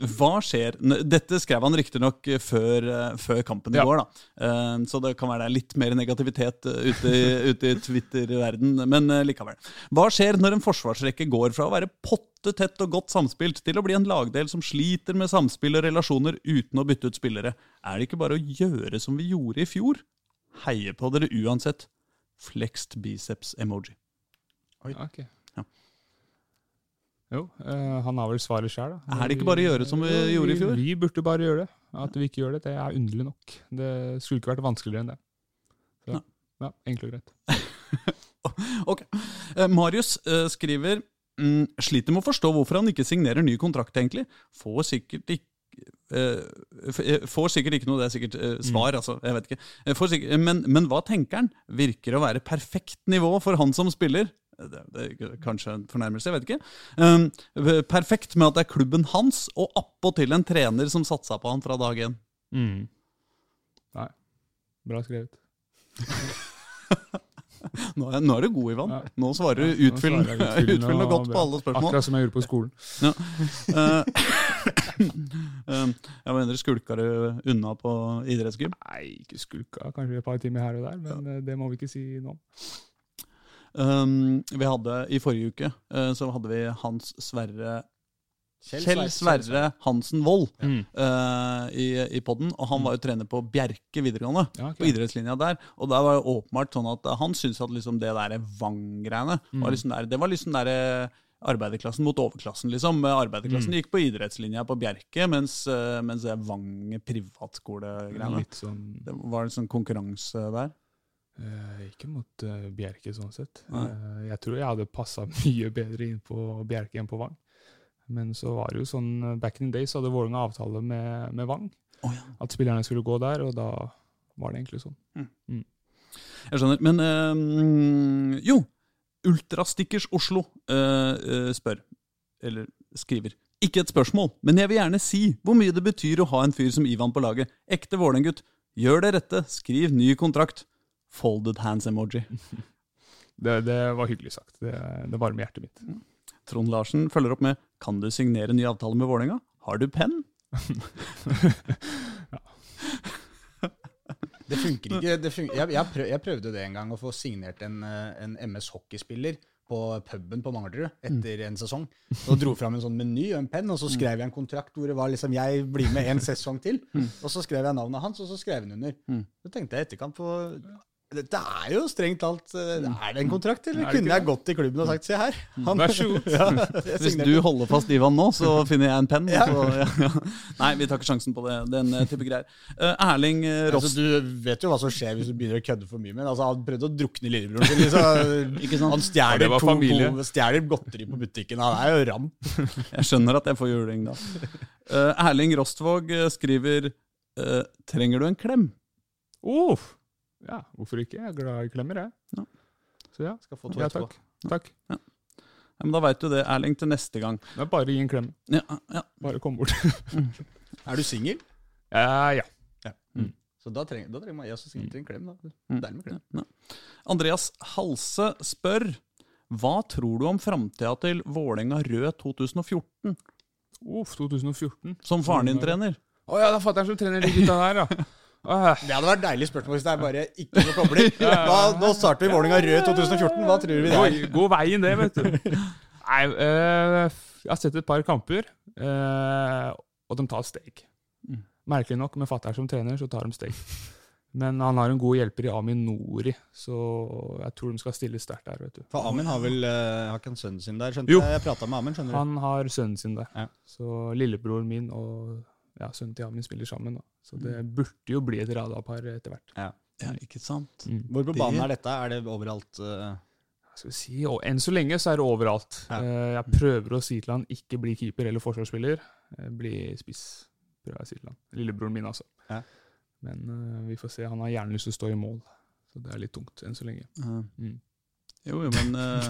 hva skjer Dette skrev han riktignok før, uh, før kampen i Ja. går, da. Eh, så det kan være litt mer negativitet eh, ute i, *laughs* ute i Twitter-verden, men eh, likevel. Hva skjer når en forsvarsrekke går fra å være potte tett og godt samspilt til å bli en lagdel som sliter med samspill og relasjoner uten å bytte ut spillere? Er det ikke bare å gjøre som vi gjorde i fjor? Heie på dere uansett. Flexed biceps emoji. Ok. Jo, eh, han har vel svaret sjøl. Er det ikke bare å gjøre som vi Jo, gjorde i fjor? Vi, vi burde bare gjøre det. At vi ikke gjør det, det er underlig nok. Det skulle ikke vært vanskeligere enn det. Så, ja, Enkelt og greit. *laughs* Ok. Eh, Marius eh, skriver mm, sliter med å forstå hvorfor han ikke signerer ny kontrakt, egentlig. Får sikkert ikke eh, eh, får sikkert ikke noe, det er sikkert eh, svar, altså. Jeg vet ikke. Eh, sikkert, men, men hva tenker han? Virker å være perfekt nivå for han som spiller. Det, det er kanskje en fornærmelse, jeg vet ikke. Um, perfekt med at det er klubben hans, og appåtil en trener som satsa på han fra dag én. Mm. Nei. Bra skrevet. *laughs* Nå er, nå er du god, Ivan. Ja. Nå svarer du Ja, utfyllende, svarer utfyllende *laughs* utfyllende og godt på alle spørsmål. Akkurat som jeg gjorde på skolen. *laughs* Ja. Uh, *coughs* jeg mener, skulka du unna på idrettsgym? Nei, ikke skulka. Kanskje et par timer her og der, men eh, det må vi ikke si nå. Um, vi hadde I forrige uke uh, så hadde vi Hans Sverre Kjell Kjell Sverre- Hansen Wold Mm. uh, i, i podden, og han var jo trener på Bjerke videregående. Ja, okay. På idrettslinja der. Og der var jo åpenbart sånn at han syntes at liksom det der Vang-greiene Mm. var liksom der, Det var liksom der eh, arbeiderklassen mot overklassen, liksom. Arbeiderklassen Mm. gikk på idrettslinja på Bjerke, mens, eh, mens det Vang privatskole-greiene sånn Det var en sånn konkurranse der. Eh, Ikke mot uh, Bjerke, sånn sett. Eh, jeg tror jeg hadde passa *laughs* mye bedre inn på Bjerke enn på Vang. Men så var det jo sånn Back in the days hadde Vålerenga avtale med, med Vang. Oh, ja. At spillerne skulle gå der, og da var det egentlig sånn. Jeg skjønner. Men jo, Ultrastickers Oslo spør, eller skriver Ikke et spørsmål, men jeg vil gjerne si hvor mye det betyr å ha en fyr som Ivan på laget. Ekte Vålerenga-gutt. Gjør det rette. Skriv ny kontrakt. Folded hands-emoji. *laughs* Det, det var hyggelig sagt. Det, det varmer hjertet mitt. Trond Larsen følger opp med Kan du signere ny avtale med Vålerenga? Har du penn? *laughs* Det funker ikke. Det funker. Jeg, jeg, prøv, jeg prøvde det en gang, å få signert en, eh, en MS hockeyspiller på puben på Manglerud etter en sesong. Så dro fram en sånn meny og en penn, og så skrev jeg en kontrakt hvor det var liksom jeg blir med en sesong til. Og så skrev jeg navnet hans, og så skrev han under. Så tenkte jeg i etterkant på Dette er jo strengt talt eh, Er det en kontrakt, eller Er kunne ikke jeg gått i klubben og sagt se her? Han- Vær så god. *laughs* ja, Hvis du holder fast Ivan nå, så *laughs* finner jeg en penn. Ja. Ja. Nei, vi tar ikke sjansen på det, den eh, type greier. Uh, Erling eh, Ross Altså, du vet jo hva som skjer hvis du begynner å kødde for mye med. Altså, han prøvde å drukne lillebroren sin. Liksom. *laughs* Han stjeler, to, to, stjeler godteri på butikken. Han er jo ramp. Jeg skjønner at jeg får juling da. Uh, Erling Rostvåg skriver uh, Trenger du en klem? Oh, ja, hvorfor ikke? Jeg er glad i klemmer, jeg. Ja. Så ja. Skal få to ja etterpå. takk. takk. Ja, men Da veit du det, Erling, til neste gang. Det er bare gi en klem. Ja, ja. Bare kom bort. *laughs* Er du singel? ja, ja. Så da trenger, da trenger man jeg også singel til en klem. da. Mm. Deilig med klem. Ja. Andreas Halse spør Hva tror du om framtida til Vålerenga Rød 2014? Uff, 2014. Som faren din trener? Å ja, det er fatter'n som trener de gutta der, ja. *laughs* Det hadde vært deilig spørsmål hvis det er bare ikke noe kobling. *laughs* Hva, nå starter vi Vålerenga Rød 2014. Hva tror vi det gå, er? gå veien, det, vet du. Nei, øh, jeg har sett et par kamper, øh, og de tar steg. Mm. Merkelig nok, med fatter'n som trener, så tar de steg. Men han har en god hjelper i Amin Nori, så jeg tror de skal stille sterkt der. vet du. For Amin har vel eh, har ikke en sønn sin der? Skjønte Jo. jeg? Jeg prata med Amin, skjønner du. Han har sønnen sin der. Ja. Så lillebroren min og ja, sønnen til Amin spiller sammen. Da. Så det burde jo bli et radarpar etter hvert. Ja, ikke sant? Mm. Hvor på banen er dette? Er det overalt? Uh... Hva skal vi si, og Enn så lenge så er det overalt. Ja. Uh, Jeg prøver å si til han ikke bli keeper eller forsvarsspiller. Uh, Bli spiss, prøver jeg å si til han. Lillebroren min, altså. Ja. Men vi får se. Han har gjerne lyst til å stå i mål. Så det er litt tungt enn så lenge. Mm. Jo, jo, men *laughs* uh...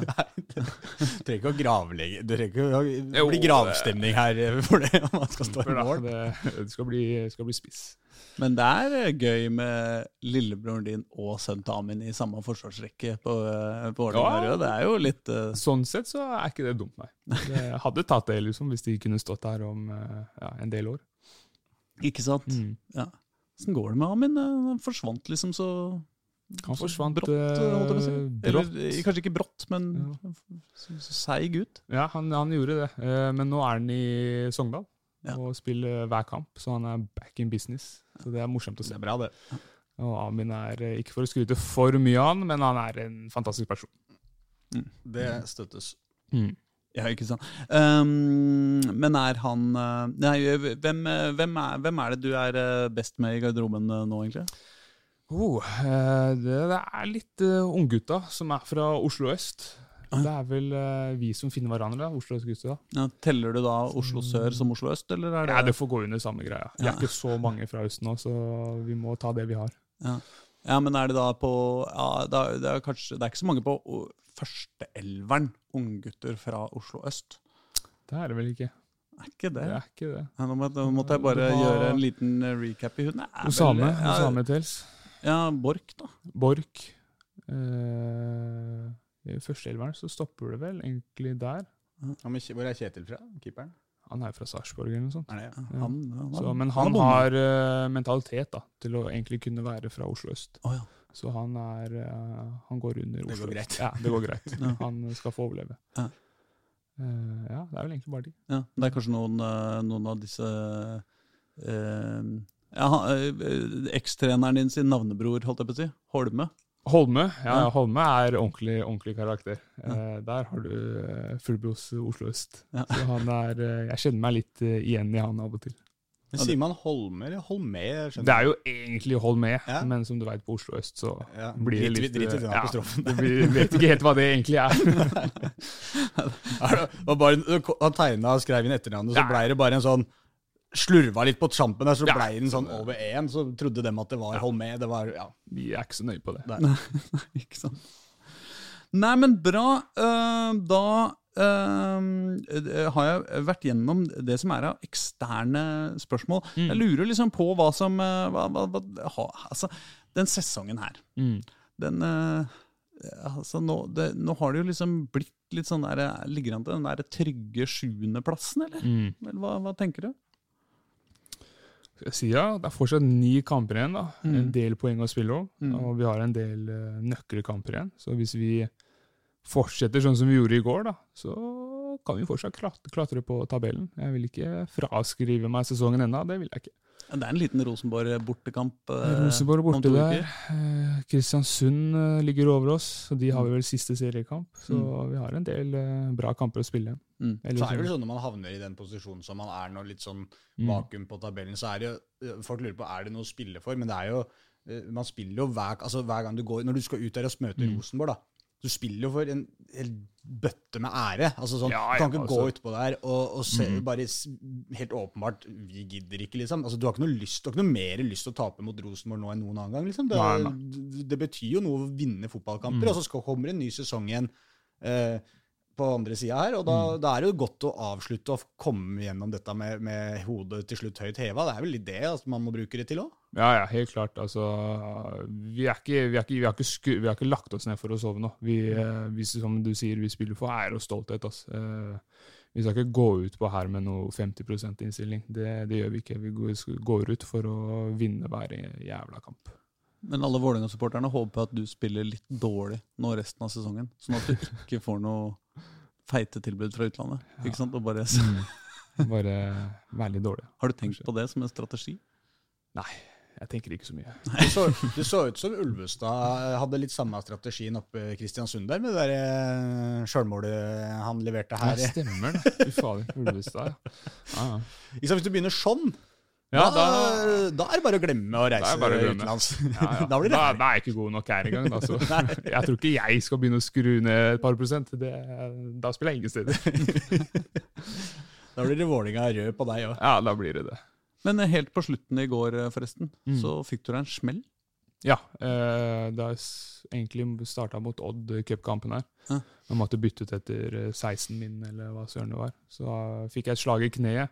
Du trenger ikke å gravlegge Det trenger ikke å Jo, bli gravstemning her eh, for det om man skal stå i mål. det, det skal bli, skal bli spiss. Men det er eh, gøy med lillebroren din og sønnen til Amin i samme forsvarsrekke på, eh, på Vålerenga Ja. Det er jo litt uh... Sånn sett så er ikke det dumt, nei. Det hadde tatt det liksom, hvis de kunne stått her om eh, ja, en del år. Ikke sant? Mm. Åssen går det med Amin? Eh, Han forsvant liksom så Han forsvant brått, eh, holdt jeg på å si. eh, Eller kanskje ikke brått, men så seig ut. Ja, han, han gjorde det. Eh, Men nå er han i Sogndal Ja. og spiller hver kamp, så han er back in business. Så det er morsomt å se. Det er bra, det. Og Amin er, ikke for å skryte for mye av han, men han er en fantastisk person. Det støttes. Ja, ikke sant. Um, men er han Nei, hvem, hvem, er, hvem er det du er best med i garderoben nå, egentlig? Oh, eh, det, det er litt uh, unggutta som er fra Oslo øst. Ah. Det er vel uh, vi som finner hverandre, da, Oslo øst-gutta. Ja, teller du da Oslo sør som Oslo øst, eller er det Ja, det får gå under samme greia. Vi Ja. er ikke så mange fra øst nå, så vi må ta det vi har. Ja, men er det da på ja, da, det, er kanskje, det er ikke så mange på førsteelveren unggutter fra Oslo øst. Det er det vel ikke. Er ikke det? Det er ikke det. Ja, nå, må, nå måtte jeg bare var- gjøre en liten eh, recap i hunden. Det er vel- Osame, ja, Osame Tels. Ja, Borch, da. Borch. Eh, I førsteelveren så stopper det vel egentlig der. Ja, men hvor er Kjetil fra? Keeperen? Han er fra Sarpsborg eller noe sånt. Er det, ja. Han, han, Så, men han han har uh, mentalitet da, til å egentlig kunne være fra Oslo øst. Oh, ja. Så han er uh, Han går under Det Oslo går øst. greit. Ja, det går greit. *laughs* Ja. Han skal få overleve. Ja. Uh, ja, det er vel egentlig bare de. Ja, det er kanskje noen, noen av disse eh, ja, eh, Ekstreneren din sin navnebror, holdt jeg på å si. Holme. Holme ja, Ja. Holme er ordentlig, ordentlig karakter. Eh, der har du eh, Fullblos Oslo øst. Ja. Så han er, eh, jeg kjenner meg litt eh, igjen i han av og til. Men Sier man Holme eller Holme? Det er jo egentlig Holme, Ja. men som du veit, på Oslo øst så Ja, blir det litt Drit i den apostrofen. Ja, blir, Vet ikke helt hva det egentlig er. *laughs* Er det- det bare, han tegna og skrev inn etternavnet, så Ja. blei det bare en sånn Slurva litt på trampen der, så Ja. blei den sånn over én. Så trodde dem at det var Holme. Det var, ja. Vi er ikke så nøye på det. Nei. *laughs* Ikke sant. Nei, men bra. Eh, da eh, har jeg vært gjennom det som er av eksterne spørsmål. Jeg lurer liksom på hva som eh, hva, hva, hva, ha, Altså, den sesongen her, Mm. den altså nå, det, nå har det jo liksom blitt litt sånn der Ligger an til den der trygge sjuendeplassen, eller? Mm. Eller hva, hva tenker du? Skal jeg si ja, Det er fortsatt ni kamper igjen. da. Mm. En del poeng å spille om. Mm. Og vi har en del uh, nøkkelkamper igjen. Så hvis vi fortsetter sånn som vi gjorde i går, da, så kan vi fortsatt klatre, klatre på tabellen. Jeg vil ikke fraskrive meg sesongen ennå. Det vil jeg ikke. Det er en liten Rosenborg-bortekamp. eh, Rosenborg borte der. Eh, Kristiansund eh, ligger over oss, og de har vi vel siste seriekamp. Så Mm. vi har en del eh, bra kamper å spille. Mm. Eller Så er det vel sånn når man havner i den posisjonen som man er nå, litt sånn Mm. vakuum på tabellen, så er det jo Folk lurer på er det noe å spille for, men det er jo Man spiller jo hver, altså hver gang du går Når du skal ut der og møte Mm. Rosenborg, da. Du spiller jo for en hel bøtte med ære. Altså sånn, Ja, Du kan ikke altså. gå utpå der og, og se Mm. bare helt åpenbart Vi gidder ikke, liksom. Altså, du har ikke noe lyst, du har ikke noe mer lyst til å tape mot Rosenborg nå enn noen annen gang. liksom. Det, Nei, nei. det, betyr jo noe å vinne fotballkamper, Mm. og så kommer en ny sesong igjen. Eh, på andre sida her, og da, Mm. da er det jo godt å avslutte og komme gjennom dette med, med hodet til slutt høyt heva. Det er vel litt det at man må bruke det til òg? Ja, ja, helt klart. Altså, vi, er ikke, vi, er ikke, vi, har ikke sku, vi har ikke lagt oss ned for å sove nå. Vi, eh, vi, som du sier, vi spiller for ære og stolthet. Altså. Eh, vi skal ikke gå ut på her med noe 50 innstilling. Det, det gjør vi ikke. Vi går, ut for å vinne hver jævla kamp. Men alle Vålerenga-supporterne håper at du spiller litt dårlig nå resten av sesongen. Sånn at du ikke får noe feite tilbud fra utlandet. Ikke sant? Og bare, Bare være litt dårlig. har du tenkt på det som en strategi? Nei, jeg tenker ikke så mye. *laughs* Det så, det så ut som Ulvestad hadde litt samme strategien oppe i Kristiansund der, med det der eh, sjølmålet han leverte her. her. stemmer det. Fy fader. Ulvestad, ja. Ah, ja. Hvis du begynner sånn, Ja, da, da, er det bare å glemme å reise det utenlands. ja, ja. *laughs* da blir det da, da er jeg ikke god nok her engang. Altså. *laughs* Jeg tror ikke jeg skal begynne å skru ned et par prosent. Det, da spiller jeg ingen steder. Da blir det Vålinga rød på deg òg. Ja, da blir det det. Men eh, helt på slutten i går, eh, forresten, Mm. så fikk du deg en smell. Ja, eh, da jeg egentlig starta mot Odd cupkampen her. Ja. Jeg måtte bytte ut etter eh, 16 min, eller hva søren det var. Så da fikk jeg et slag i kneet.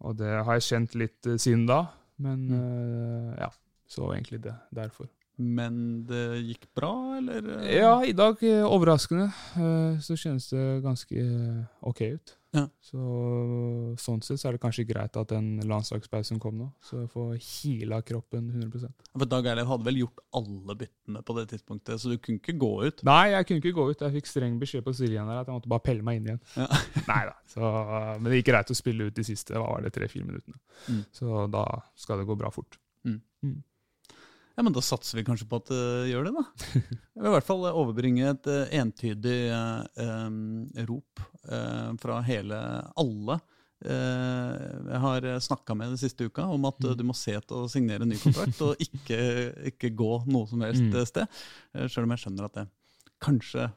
Og det har jeg kjent litt eh, siden da. Men eh, ja, så egentlig det derfor. Men det gikk bra, eller? eh? Ja, i dag eh, overraskende. eh, Så kjennes det ganske eh, ok ut. Ja. Så Sånn sett så er det kanskje greit at den landslagspausen kom nå, så jeg får heala kroppen 100% For Dag Eilev hadde vel gjort alle byttene på det tidspunktet, så du kunne ikke gå ut. Nei, jeg kunne ikke gå ut. Jeg fikk streng beskjed på Siljan der at jeg måtte bare pelle meg inn igjen. Ja. *laughs* Nei da. Så, men det gikk greit å spille ut de siste hva var det, tre-fire minuttene. Mm. Så da skal det gå bra fort. Ja, men Da satser vi kanskje på at det gjør det, da. *laughs* Jeg vil i hvert fall overbringe et eh, entydig eh, rop eh, fra hele alle eh, jeg har snakka med den siste uka, om at eh, du må se til å signere en ny kontrakt, og ikke, *laughs* ikke gå noe som helst Mm. eh, sted. Eh, Sjøl om jeg skjønner at det kanskje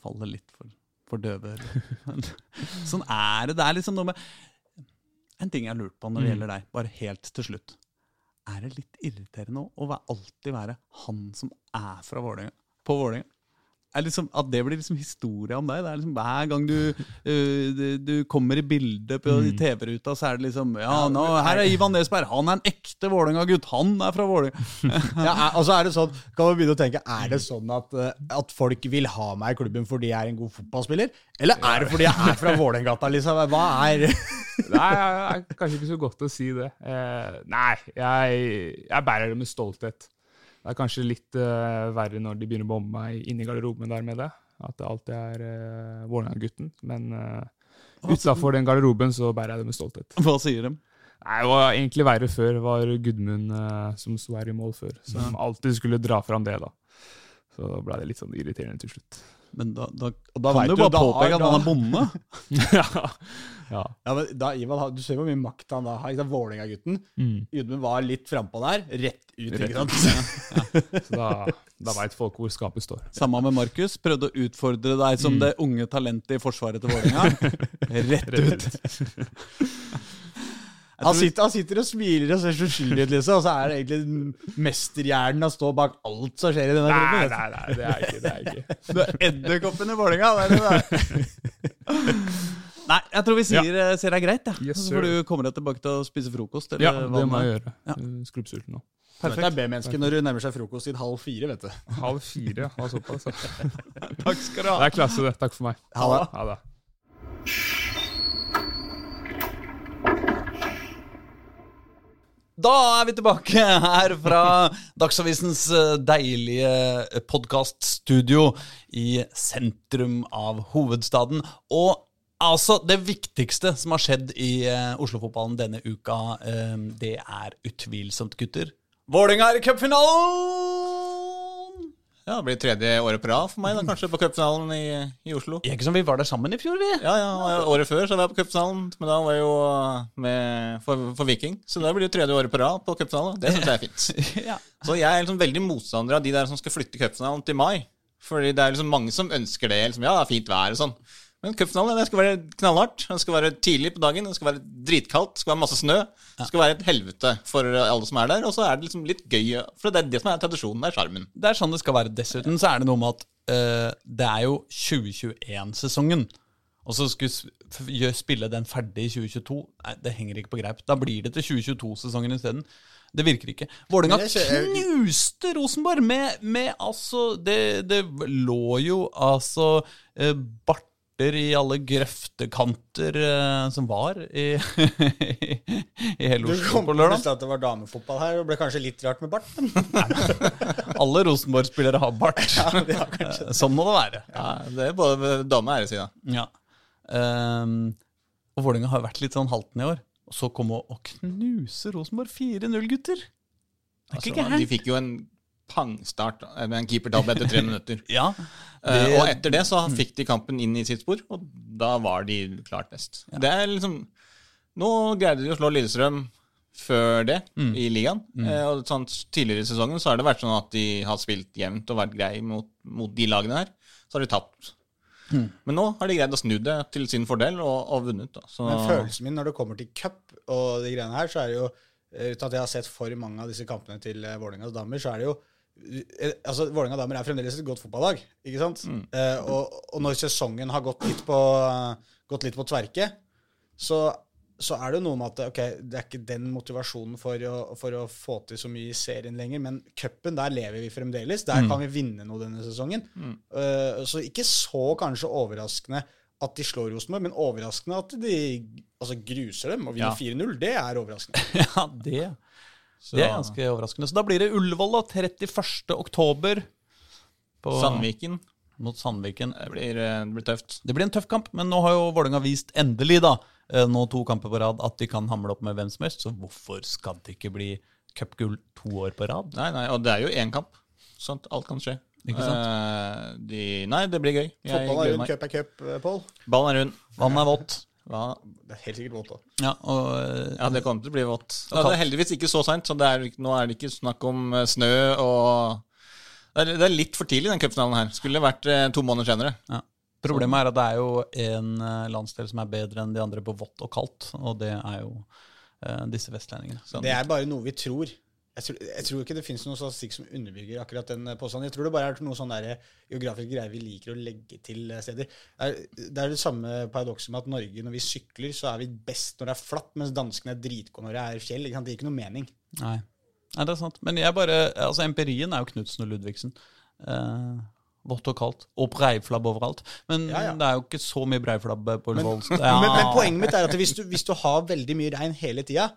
faller litt for, for døve ører. *laughs* Sånn er det. Det er liksom noe med En ting jeg har lurt på når det Mm. gjelder deg, bare helt til slutt. Er det litt irriterende å være, alltid være han som er fra Vålerenga? På Vålerenga? Er liksom, at det blir liksom historie om deg? Det er liksom Hver gang du, uh, du, kommer i bildet på Mm. TV-ruta, så er det liksom Ja, nå, her er Ivan Nesberg. Han er en ekte Vålerenga-gutt. Han er fra Vålerenga. *laughs* Ja, og så er det sånn, kan man begynne å tenke, er det sånn at, eh, at folk vil ha meg i klubben fordi jeg er en god fotballspiller? Eller er det fordi jeg er fra Vålerengata, liksom? Hva er Nei, det er kanskje ikke så godt å si det. Eh, nei, jeg, jeg bærer det med stolthet. Det er kanskje litt eh, verre når de begynner å bombe meg inni i garderoben der med det. At det alltid er uh, Vålerenga-gutten. Men uh, utafor den garderoben så bærer jeg det med stolthet. Hva sier de? Nei, Det var egentlig verre før. Det var Gudmund uh, som sto her i mål før. Som alltid skulle dra fram det, da. Så da ble det litt sånn irriterende til slutt. Men da, da, da kan du jo bare påpeke at han er bonde. *laughs* ja. ja. ja men da, Ivan, du ser hvor mye makt han da har. Vålerenga-gutten. Mm. Gudmund var litt frampå der. Rett ut. Rett ikke sant? *laughs* ja. Så da, da veit folk hvor skapet står. Samme med Markus. Prøvde å utfordre deg som mm. det unge talentet i forsvaret til Vålerenga. *laughs* Rett ut. Han sitter, han sitter, og smiler og ser så uskyldig ut, liksom, og så er det egentlig mesterhjernen å stå bak alt som skjer i denne klubben. Nei, nei, nei, det er ikke det. er ikke. *laughs* Du er edderkoppen i Vålerenga, det er det der. Nei, jeg tror vi sier, ja. sier ser det er greit. Ja. Yes, så får du komme deg tilbake til å spise frokost. ja, det må jeg gjøre. Ja. Skrubbsulten nå. Perfekt. Det er B-menneske når du nærmer seg frokost i halv fire, vet du. Halv fire, ja. Såpass. *laughs* Takk skal du ha. Det er klasse, det. Takk for meg. Ha det. Ha det. Da er vi tilbake her fra Dagsavisens eh, deilige eh, podkaststudio i sentrum av hovedstaden. Og altså, det viktigste som har skjedd i uh, Oslo-fotballen denne uka, det er utvilsomt, gutter. Vålerenga er i cupfinalen! Ja, Det blir tredje året på rad for meg, da, kanskje, på cupfinalen i, i, Oslo. Ikke som vi var der sammen i fjor, vi. Ja, ja, Året før så var jeg på cupfinalen, men da var jeg jo med, for, for, Viking. Så da blir det tredje året på rad på cupfinalen. Det syns jeg er fint. *laughs* ja. Så jeg er liksom veldig motstander av de der som skal flytte cupfinalen til mai. Fordi det er liksom mange som ønsker det. Liksom, ja, det er fint vær og sånn. Men cupfinalen det skal være knallhardt. Det skal være tidlig på dagen, det skal være dritkaldt, det skal være masse snø. Det skal være et helvete for alle som er der. Og så er det liksom litt gøy, for det er det som er tradisjonen. Det er sjarmen. Det er sånn det skal være. Dessuten så er det noe med at uh, det er jo 2021-sesongen. Og så skulle spille den ferdig i 2022. Nei, det henger ikke på greip. Da blir det til 2022-sesongen isteden. Det virker ikke. Vålerenga knuste Rosenborg med, med altså det, det, lå jo altså eh, Bart hjerter i alle grøftekanter uh, som var i, *laughs* i hele Oslo på lørdag. Du kom at det var damefotball her, og ble kanskje litt rart med bart. *laughs* alle Rosenborg-spillere har bart. *laughs* Ja, sånn må det være. Ja, Det er både dame og æresida. Ja. Um, og Vålerenga har vært litt sånn halten i år. Og så komme og knuse Rosenborg 4-0, gutter. Det er ikke altså, De fikk jo en pangstart med en keepertabbe etter tre *laughs* minutter. ja, det... uh, og etter det så fikk de kampen inn i sitt spor, og da var de klart best. Ja. Det er liksom Nå greide de å slå Lillestrøm før det mm. i ligaen. Mm. Uh, og sånn, Tidligere i sesongen så har det vært sånn at de har spilt jevnt og vært grei mot, mot de lagene her. Så har de tapt. Mm. Men nå har de greid å snu det til sin fordel og, og vunnet. Da. Så... Men følelsen min når det kommer til cup og de greiene her, så er det jo eh, Uten at jeg har sett for mange av disse kampene til Vålerengas damer, så er det jo Eh, altså, Vålerenga damer er fremdeles et godt fotballag. ikke sant? Mm. Eh, og, og, når sesongen har gått litt på, gått litt på tverke, så, så, er det jo noe med at ok, det er ikke den motivasjonen for å, for å få til så mye i serien lenger, men cupen, der lever vi fremdeles. Der mm. kan vi vinne noe denne sesongen. Mm. Eh, så ikke så kanskje overraskende at de slår Rosenborg, men overraskende at de altså, gruser dem og vinner ja. 4-0. Det er overraskende. *laughs* ja, det så. Det er ganske overraskende. Så da blir det Ullevål da, 31. oktober. Sandviken. Mot Sandviken. Det blir, eh, det blir, tøft. Det blir en tøff kamp, men nå har jo Vålerenga vist endelig, da, eh, nå to kamper på rad, at de kan hamle opp med hvem som helst. Så hvorfor skal det ikke bli cupgull to år på rad? Nei, nei, og det er jo én kamp. Sånt, alt kan skje. Ikke sant? Uh, de, nei, det blir gøy. Fotball er rund, cup er cup, Pål. Ballen er rund. Vannet er vått. Ja, det er helt sikkert vått òg. Ja, ja, det kommer til å bli vått. Ja, det er heldigvis ikke så seint, så er, nå er det ikke snakk om eh, snø og Det er, det er litt for tidlig, den cupfinalen her. Skulle vært eh, to måneder senere. Ja. Problemet er at det er jo en eh, landsdel som er bedre enn de andre på vått og kaldt, og det er jo eh, disse vestlendingene. Det er bare noe vi tror. Jeg tror, jeg tror, ikke det finnes noen statistikk som underbygger akkurat den påstanden. Jeg tror det bare er noe sånn der geografiske greier vi liker å legge til steder. Det er det, er det samme paradokset med at Norge, når vi sykler, så er vi best når det er flatt, mens danskene er dritgode når det er fjell. Det gir ikke noe mening. Nei. Nei, det er sant. Men jeg bare, altså empirien er jo Knutsen og Ludvigsen. Uh, Vått og kaldt. Og breiflabb overalt. Men Ja, ja. det er jo ikke så mye breiflabb på Men, *laughs* Ja. men, men poenget mitt er at hvis du, hvis du har veldig mye regn hele tida,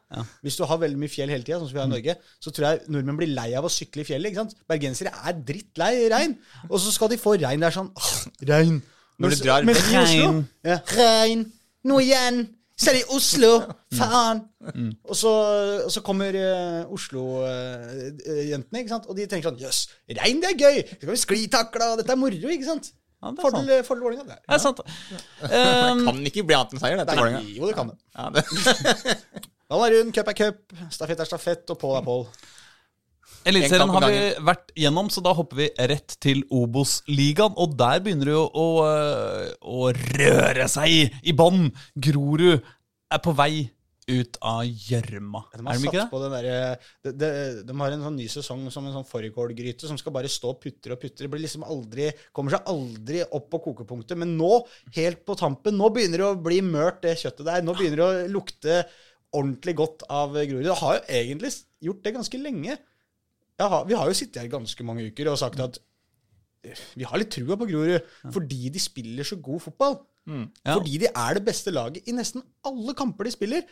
hvis du har veldig mye fjell hele tida, sånn som vi har i Norge, så tror jeg nordmenn blir lei av å sykle i fjellet. ikke sant? Bergensere er drittlei regn. Og så skal de få regn. Det er sånn Regn. Når du drar mens Regn. ja, Regn. Nå igjen. Selv i Oslo. *laughs* Faen. Og, så, og så kommer uh, Oslo-jentene, ikke sant? og de tenker sånn Jøss, regn, det er gøy! Så kan vi sklitakle, og dette er moro, ikke sant? Ja, det er Fordel fordel Vålerenga der. Det er sant. Um, Kan ikke bli annet enn seier, dette. Vålerenga. jo, det kan det. Ja, det. *laughs* Ball er rund, cup er cup, stafett er stafett, og pål er pål. Eliteserien har vi vært gjennom, så da hopper vi rett til Obos-ligaen. Og der begynner det jo å, å røre seg i bånn. Grorud er på vei ut av gjørma. De Er har de ikke satt det? på den der, de, de, de har en sånn ny sesong som en sånn fårikålgryte som skal bare stå og putre og putre. Blir liksom aldri, kommer seg aldri opp på kokepunktet. Men nå, helt på tampen, nå begynner det å bli mørt, det kjøttet der. Nå begynner det å lukte ordentlig godt av Grorud. Det har jo egentlig gjort det ganske lenge. Jeg har, vi har jo sittet her ganske mange uker og sagt at vi har litt trua på Grorud fordi de spiller så god fotball. Ja. Fordi de er det beste laget i nesten alle kamper de spiller.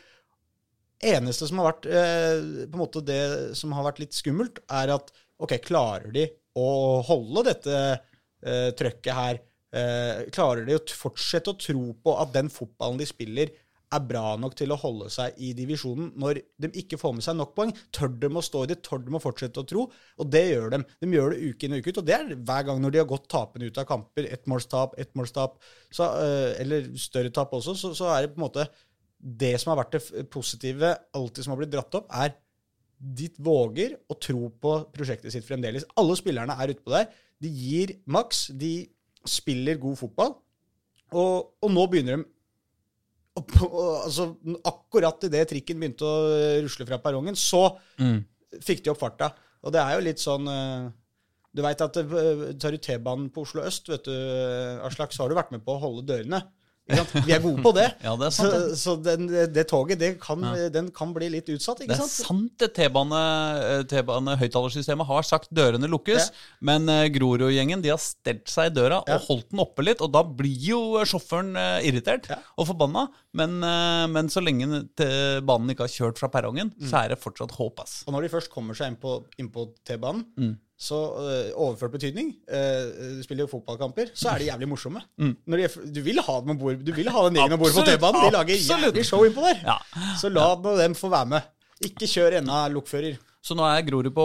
Eneste som har vært eh, på en måte det som har vært litt skummelt, er at ok, klarer de å holde dette eh, trøkket her? Eh, klarer de å fortsette å tro på at den fotballen de spiller, er bra nok til å holde seg i divisjonen når de ikke får med seg nok poeng? Tør de å stå i det? Tør de å fortsette å tro? Og det gjør de. De gjør det uke inn og uke ut. Og det er hver gang når de har gått tapende ut av kamper. Ettmålstap, ettmålstap, så, eh, eller større tap også, så, så er det på en måte Det som har vært det positive, alltid som har blitt dratt opp, er de våger å tro på prosjektet sitt fremdeles. Alle spillerne er utpå der. De gir maks. De spiller god fotball. Og, og nå begynner de og, og, altså, Akkurat idet trikken begynte å eh, rusle fra perrongen, så Mm. fikk de opp farta. Og det er jo litt sånn eh, Du veit at eh, tar du T-banen på Oslo øst, vet du, Aslak, så har du vært med på å holde dørene. Vi er gode på det. *laughs* Ja, det er så sant. det. så den, det toget, det kan, den kan bli litt utsatt, Det ikke er sant? sant det T-bane eh, T-bane-høyttalersystemet har sagt dørene lukkes, Ja. men eh, Grorud-gjengen de har stelt seg i døra Ja. og holdt den oppe litt, og da blir jo sjåføren eh, irritert Ja. og forbanna. Men, eh, men så lenge banen ikke har kjørt fra perrongen, Mm. så er det fortsatt håp, ass. Og når de først kommer seg inn på, på T-banen, Mm. Så øh, overført betydning øh, Du spiller jo fotballkamper, så er de jævlig morsomme. Mm. Når de, du vil ha dem om bord Du vil ha den gjengen om bord på T-banen. De lager jævlig show innpå der. Ja. Så la ja. dem få være med. Ikke kjør ennå lokfører. Så nå er Grorud på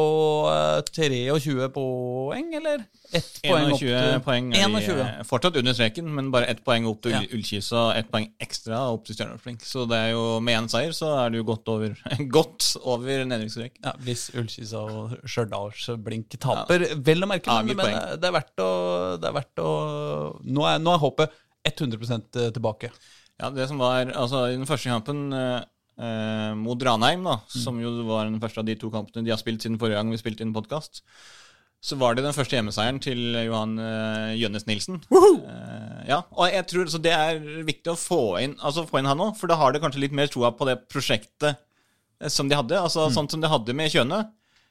eh, 23 poeng, eller? Ett poeng opp til poeng er 21. eh, fortsatt under streken, men bare ett poeng opp til Ja. Ull- Ullkisa og ett poeng ekstra opp til Stjerneårsblink. Så det er jo med én seier så er du godt over, *laughs* godt over nedrykksstrek. Ja, Hvis Ullkisa og Stjørdalsblink taper, taper. Vel å merke, men, men det er verdt å, det er verdt å nå, er, nå er håpet 100 tilbake. Ja, det som var Altså, i den første kampen eh, mot Ranheim, da, Mm. som jo var den første av de to kampene de har spilt siden forrige gang vi spilte inn podkast, så var det den første hjemmeseieren til Johan eh, Jønnes Nilsen. Eh, ja, og jeg tror så det er viktig å få inn, altså få inn han òg, for da har det kanskje litt mer troa på det prosjektet eh, som de hadde. Altså sånn som de hadde med Kjøne.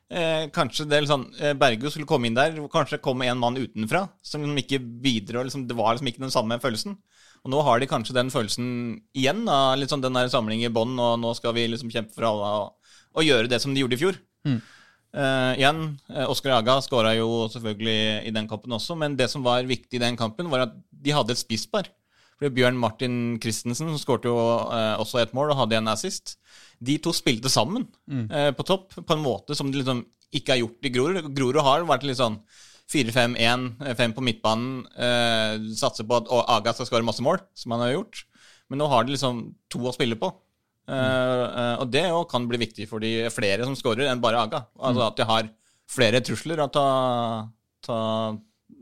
Eh, kanskje det liksom, sånn, eh, Bergo skulle komme inn der, kanskje kom en mann utenfra som liksom ikke bidro. Liksom, det var liksom ikke den samme følelsen. Og nå har de kanskje den følelsen igjen. Da, litt sånn den der samling i bånn, og nå skal vi liksom kjempe for alle og, og gjøre det som de gjorde i fjor. Eh, igjen, eh, Oskar Jaga skåra jo selvfølgelig i den kampen også, men det som var viktig i den kampen, var at de hadde et spisspar. For Bjørn Martin Christensen skårte jo uh, også et mål og hadde en assist. De to spilte sammen eh, på topp på en måte som de liksom ikke har gjort i Grorud. Grorud har vært litt sånn 4-5-1, 5 på midtbanen, eh, satser på at og Aga skal skåre masse mål, som han har gjort. Men nå har de liksom to å spille på. Eh, eh, og det jo kan bli viktig for de flere som scorer, enn bare Aga. Altså At de har flere trusler å ta, ta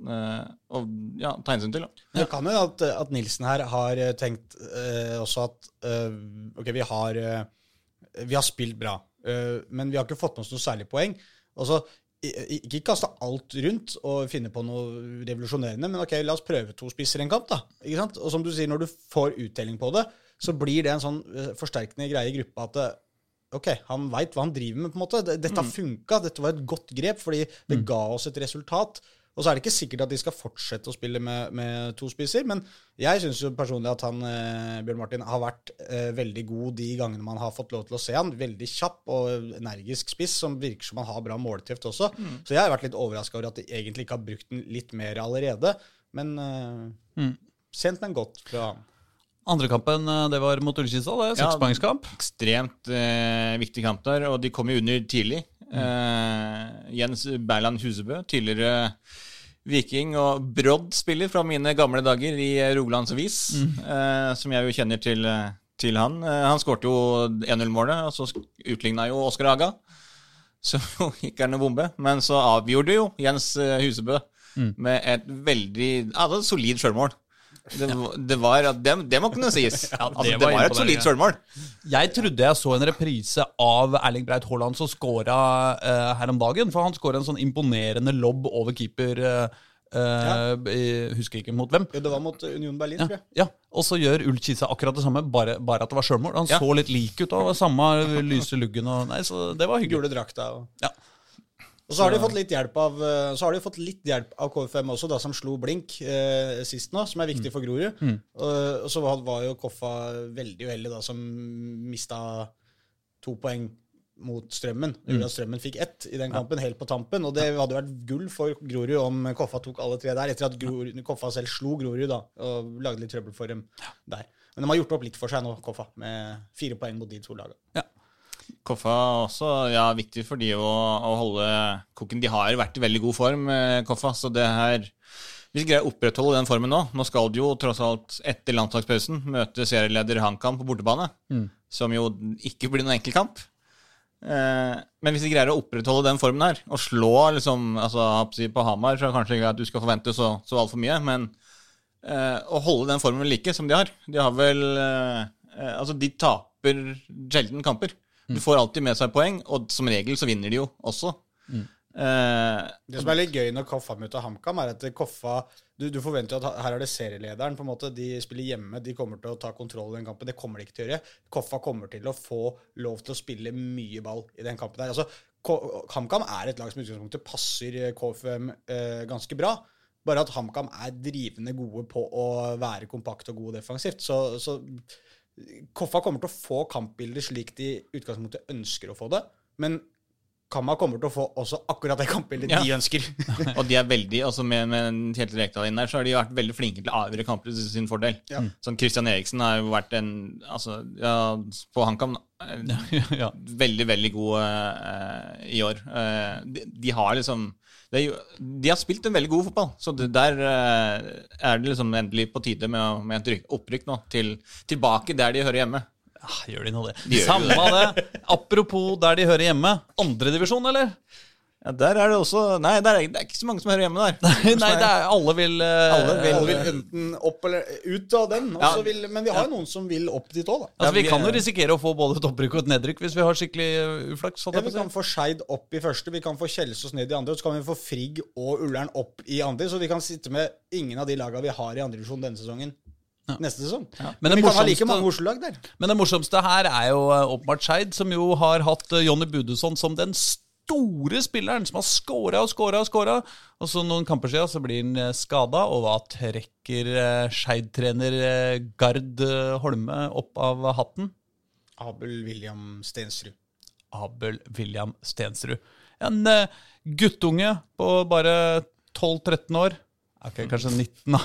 uh, og, ja, ta hensyn til. Da. Det kan jo at, at Nilsen her har eh, tenkt uh, også at eh, ok, vi har, eh, vi har spilt bra, eh, men vi har ikke fått med oss noe særlig poeng. Altså, i- i- ikke kaste alt rundt og finne på noe revolusjonerende, men ok, la oss prøve to spisser en kamp. da, ikke sant? Og som du sier, når du får uttelling på det, så blir det en sånn eh, forsterkende greie i gruppa at eh, Ok, han veit hva han driver med. på en måte. Dette funka, dette var et godt grep, fordi det ga oss et resultat. Og så er det ikke sikkert at de skal fortsette å spille med, med to spisser, men jeg syns personlig at han eh, Bjørn Martin har vært eh, veldig god de gangene man har fått lov til å se han. Veldig kjapp og energisk spiss, som virker som han har bra målteft også. Så jeg har vært litt overraska over at de egentlig ikke har brukt den litt mer allerede. Men eh, sent, men godt fra han. Andre kampen, eh, det var mot Ullkisa. det er Ja. Ekstremt eh, viktig kamp der, og de kom jo under tidlig. Mm. Eh, Jens Berland Husebø, tidligere Viking og Brodd-spiller fra mine gamle dager i Rogalands Avis, Mm. eh, som jeg jo kjenner til, eh, til han. Eh, han skårte jo 1-0-målet, og så utligna jo Oskar Haga. Så *laughs* gikk han en bombe. Men så avgjorde jo Jens eh, Husebø Mm. med et veldig et solid sjølmål. Det, det, var, det, det må kunne sies. *laughs* Ja, det altså, det var var et solid sjølmål. Jeg trodde jeg så en reprise av Erling Breit Haaland som scora uh, her om dagen. For han scora en sånn imponerende lobb over keeper. Uh, eh, jeg husker ikke mot hvem. Ja, det var mot Union Berlin, Ja, tror jeg. ja. Og så gjør Ulf Kisa akkurat det samme, bare, bare at det var sjølmål. Han Ja. så litt lik ut, og samme lyse luggen. Og, nei, så det var hyggelig. Gule drakta. Og, Ja. Og så har de fått litt hjelp av eh, Så har de fått litt hjelp av KFM også, da, som slo blink eh, sist nå, som er viktig for Grorud. Og, og så var, var jo Koffa veldig uheldig, da, som mista to poeng mot Strømmen. Gjorde at Strømmen fikk ett i den kampen, helt på tampen. Og det hadde vært gull for Grorud om Koffa tok alle tre der, etter at Grorud, Koffa selv slo Grorud da, og lagde litt trøbbel for dem der. Men de har gjort opp litt for seg nå, Koffa, med fire poeng mot de to lagene. Koffa også, ja, viktig for de å, å holde koken. De har vært i veldig god form, eh, Koffa, så det her Hvis de greier å opprettholde den formen nå Nå skal de jo tross alt etter landslagspausen møte serieleder HamKam på bortebane, som jo ikke blir noen enkel kamp. Eh, men hvis de greier å opprettholde den formen her, og slå liksom, altså, på Hamar, så kanskje ikke at du skal forvente så, så altfor mye, men eh, å holde den formen like som de har De har vel eh, eh, Altså, de taper sjelden kamper. Du får alltid med seg poeng, og som regel så vinner de jo også. Eh, Det som er litt gøy når Koffa møter HamKam, er at Koffa du, du forventer at her er det serielederen. på en måte, De spiller hjemme, de kommer til å ta kontroll i den kampen. Det kommer de ikke til å gjøre. Koffa kommer til å få lov til å spille mye ball i den kampen. der. Altså, HamKam er et lag som i utgangspunktet passer KFM eh, ganske bra. Bare at HamKam er drivende gode på å være kompakt og god defensivt. Så, så Koffa kommer til å få kampbilder slik de i utgangspunktet ønsker å få det. Men Kamma kommer til å få også akkurat det kampbildet Ja. de ønsker. *laughs* og de er veldig, altså med, med Kjetil Rekdal inn der, så har de vært veldig flinke til å avgjøre kamper til sin fordel. Ja. Sånn Christian Eriksen har jo vært en altså, ja, På HamKam *laughs* ja. veldig, veldig god uh, i år. Uh, de, de har liksom det De har spilt en veldig god fotball, så der eh, er det liksom endelig på tide med, med et opprykk nå. Til, tilbake der de hører hjemme. Ah, gjør de nå det? De Samme det. Det. Apropos der de hører hjemme. Andredivisjon, eller? Ja, Der er det også Nei, der er, det er ikke så mange som hører hjemme der. *laughs* Nei, det er, alle vil eh, Alle vil- Alle vil enten opp eller ut av den. Ja. vil, men vi har jo noen som vil opp dit òg, da. Altså, Vi vi kan jo er- risikere å få både et opprykk og et nedrykk hvis vi har skikkelig uh, uflaks. Ja, vi kan få Skeid opp i første, vi kan få Kjelsås ned i andre, og så kan vi få Frigg og Ullern opp i andre. Så vi kan sitte med ingen av de lagene vi har i andredivisjon denne sesongen. Neste sesong. Men Men vi kan ha like mange Oslo-lag der. Men det morsomste her er jo eh, åpenbart Skeid, som jo har hatt eh, Jonny Budusson som den store spilleren, som har scora og scora og scora. Og så noen kamper siden så blir han skada, og hva trekker eh, Skeid-trener eh, Gard eh, Holme opp av hatten? Abel William Stensrud. Abel William Stensrud. En eh, guttunge på bare 12-13 år. Ok, kanskje 19, da.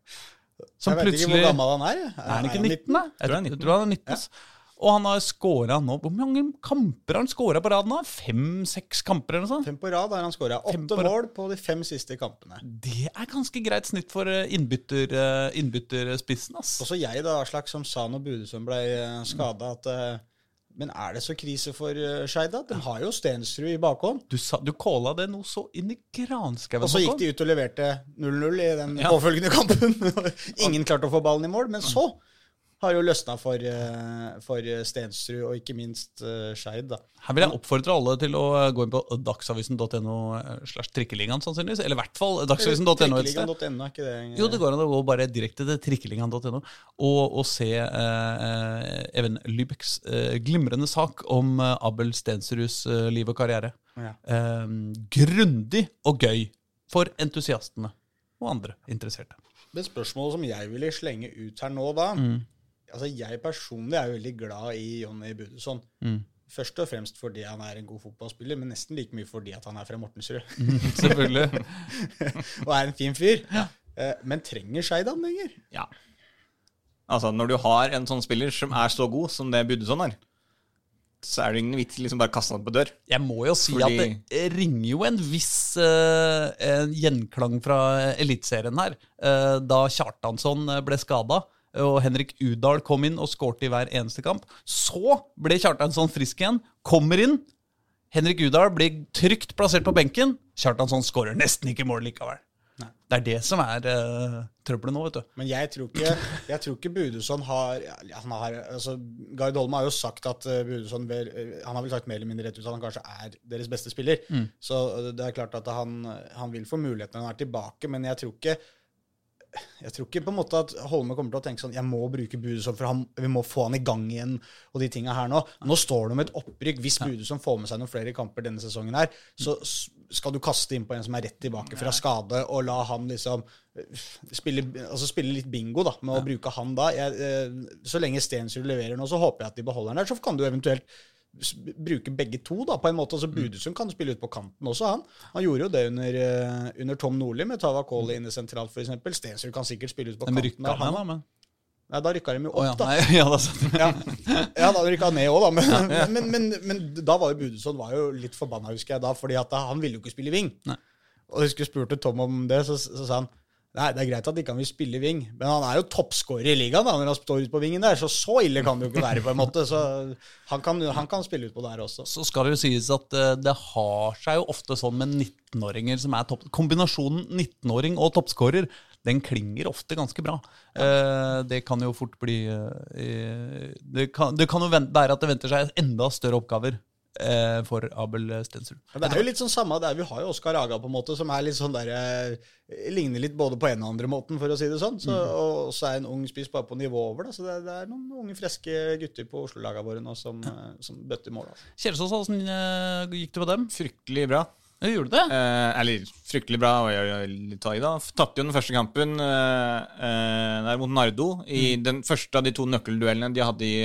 *laughs* Som Jeg vet ikke hvor gammel han er. Er han ikke 19, da? Jeg tror han er tror, jeg tror han er 19. Og han har scora nå Hvor mange kamper har han scora på rad nå? Fem-seks kamper eller noe sånt? Fem på rad har han skåra. Fem Åtte mål på de fem siste kampene. Det er ganske greit snitt for eh, innbytter, eh, innbytterspissen, ass. Også jeg, da, Aslak, som sa når Budesund ble skada, at eh, Men er det så krise for Skeid, da? De har jo Stensrud i bakhånd. Du, sa, du calla det noe så inn i granskauen. Og så gikk de ut og leverte 0-0 i den påfølgende kampen. *laughs* Ingen klarte å få ballen i mål. Men så har jo løsna for, eh, for Stensrud, og ikke minst uh, Skeid. Her vil jeg oppfordre alle til å eh, gå inn på dagsavisen.no eh, slash trikkeligaen, sannsynligvis. Eller i hvert fall dagsavisen.no et sted. .no, er ikke det Jo, det går an å gå bare direkte til trikkeligaen.no og, og se eh, eh, Even Lybecks eh, glimrende sak om eh, Abel Stensruds eh, liv og karriere. Ja. Eh, grundig og gøy for entusiastene og andre interesserte. Men spørsmålet som jeg ville slenge ut her nå, da Mm. Altså Jeg personlig er jo veldig glad i Jonny Budusson. Mm. Først og fremst fordi han er en god fotballspiller, men nesten like mye fordi at han er fra Mortensrud *laughs* Selvfølgelig. *laughs* og er en fin fyr. Ja. Men trenger Skeidan lenger? Ja. Altså, når du har en sånn spiller som er så god som det Budesson er, så er det ingen vits i liksom bare kaste han på dør. Jeg må jo si Fordi- at det ringer jo en viss uh, en gjenklang fra Eliteserien her. Uh, da Kjartansson eh, ble skada, og Henrik Udal kom inn og skårte i hver eneste kamp. Så ble Kjartansson frisk igjen, kommer inn. Henrik Udal blir trygt plassert på benken. Kjartansson skårer nesten ikke mål likevel. Det er det som er uh, trøbbelet nå, vet du. Men jeg tror ikke, jeg tror ikke Budusson har, ja, han har altså, Gard Holme har jo sagt at uh, Budusson vel, uh, Han har vel sagt mer eller mindre rett ut at han kanskje er deres beste spiller. Så uh, det er klart at han, han vil få muligheten når han er tilbake, men jeg tror ikke jeg tror ikke på en måte at Holme kommer til å tenke sånn Jeg må bruke Budusson, for han, vi må få han i gang igjen. og de tingene her Nå Nå står det om et opprykk. Hvis Budusson får med seg noen flere kamper denne sesongen, her, så skal du kaste inn på en som er rett tilbake fra skade, og la han liksom eh, spille, altså spille litt bingo da, med å bruke han da. Jeg, eh, så lenge Stensrud leverer nå, så håper jeg at de beholder han der. Så kan du eventuelt bruke begge to, da, på en måte. Altså Budesund kan spille ut på kanten også, han. Han gjorde jo det under, eh, under Tom Nordli med Tava Koli inne sentralt, f.eks. Stensrud kan sikkert spille ut på kanten. rykka han. da, men Nei, da rykka de jo opp, *laughs* ja, da. nei, ja, da Ja, ja da rykka han ned òg, da. Men, men, men, men, da var jo Budesund var jo litt forbanna, husker jeg, da, fordi at han ville jo ikke spille wing. Nei. Og jeg husker jeg spurte Tom om det, så, så sa han Nei, det er greit at ikke han vil spille wing, men han er jo toppskårer i ligaen da, når han står ute på vingen der, så så ille kan det jo ikke være, på en måte. Så han kan, han kan spille ut på der også. så skal det jo sies at eh, det har seg jo ofte sånn med 19-åringer som er topp... Kombinasjonen 19-åring og toppskårer, den klinger ofte ganske bra. Ja. det kan jo fort bli eh, det, kan, det kan jo være at det venter seg enda større oppgaver eh, for Abel Stensrud. Ja, det er jo litt sånn samme der. Vi har jo Oskar Aga, på en måte, som er litt sånn der, eh, ligner litt både på en og andre måten, for å si det sånn. Så, Og så er en ung spiss bare på nivå over. Da. Så det, det er noen unge, friske gutter på Oslo-laga våre nå som, ja. som bøtter mål. Altså. Kjelsås, åssen eh, gikk det med dem? Fryktelig bra. Gjorde det? Eh, eller fryktelig bra, og jeg jeg litt ta i da. Tapte jo den første kampen eh, eh, der mot Nardo i den første av de to nøkkelduellene de hadde i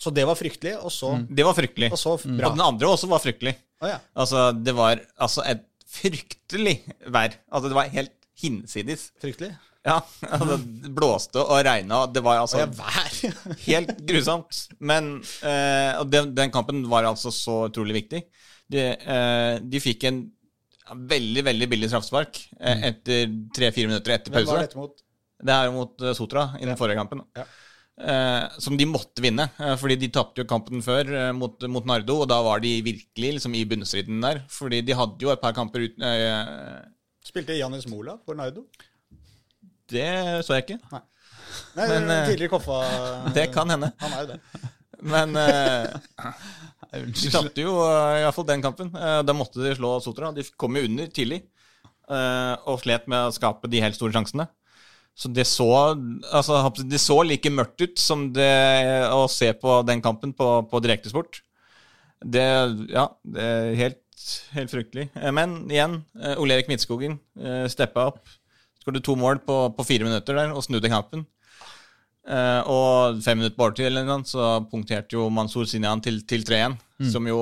Så det var fryktelig, og så, Det var fryktelig. og så Og den andre også var fryktelig. Oh, ja. Altså, det var altså et fryktelig vær. Altså, det var helt hinsides. Fryktelig. Ja, *laughs* altså, det blåste og regna, og det var altså oh, ja, vær. *laughs* helt grusomt. Men eh, Og den, den kampen var altså så utrolig viktig. De, eh, de fikk en veldig, veldig billig straffespark eh, etter tre-fire minutter etter Hvem var pause. dette mot? Det er jo mot eh, Sotra i den forrige kampen. Ja. Eh, som de måtte vinne, eh, fordi de tapte jo kampen før eh, mot, mot Nardo, og da var de virkelig liksom i bunnstriden der. Fordi de hadde jo et par kamper uten eh, Spilte Janis Mola for Nardo? Det så jeg ikke. Nei, Men, eh, tidligere Koffa Det kan hende. *laughs* Han er jo det. Men eh, de tapte jo uh, iallfall den kampen. Eh, da måtte de slå Sotra. De kom jo under tidlig eh, og slet med å skape de helt store sjansene. Så det så, altså, det så like mørkt ut som det å se på den kampen på, på direktesport. Det Ja, det er helt, helt fryktelig. Eh, Men igjen, eh, Ole Erik Midtskogen uh, steppa opp. Skåret to mål på, på fire minutter der og snudde kampen. Eh, og fem minutter på overtid eller noe, så punkterte jo Mansour Sinian til, til 3-1. Som jo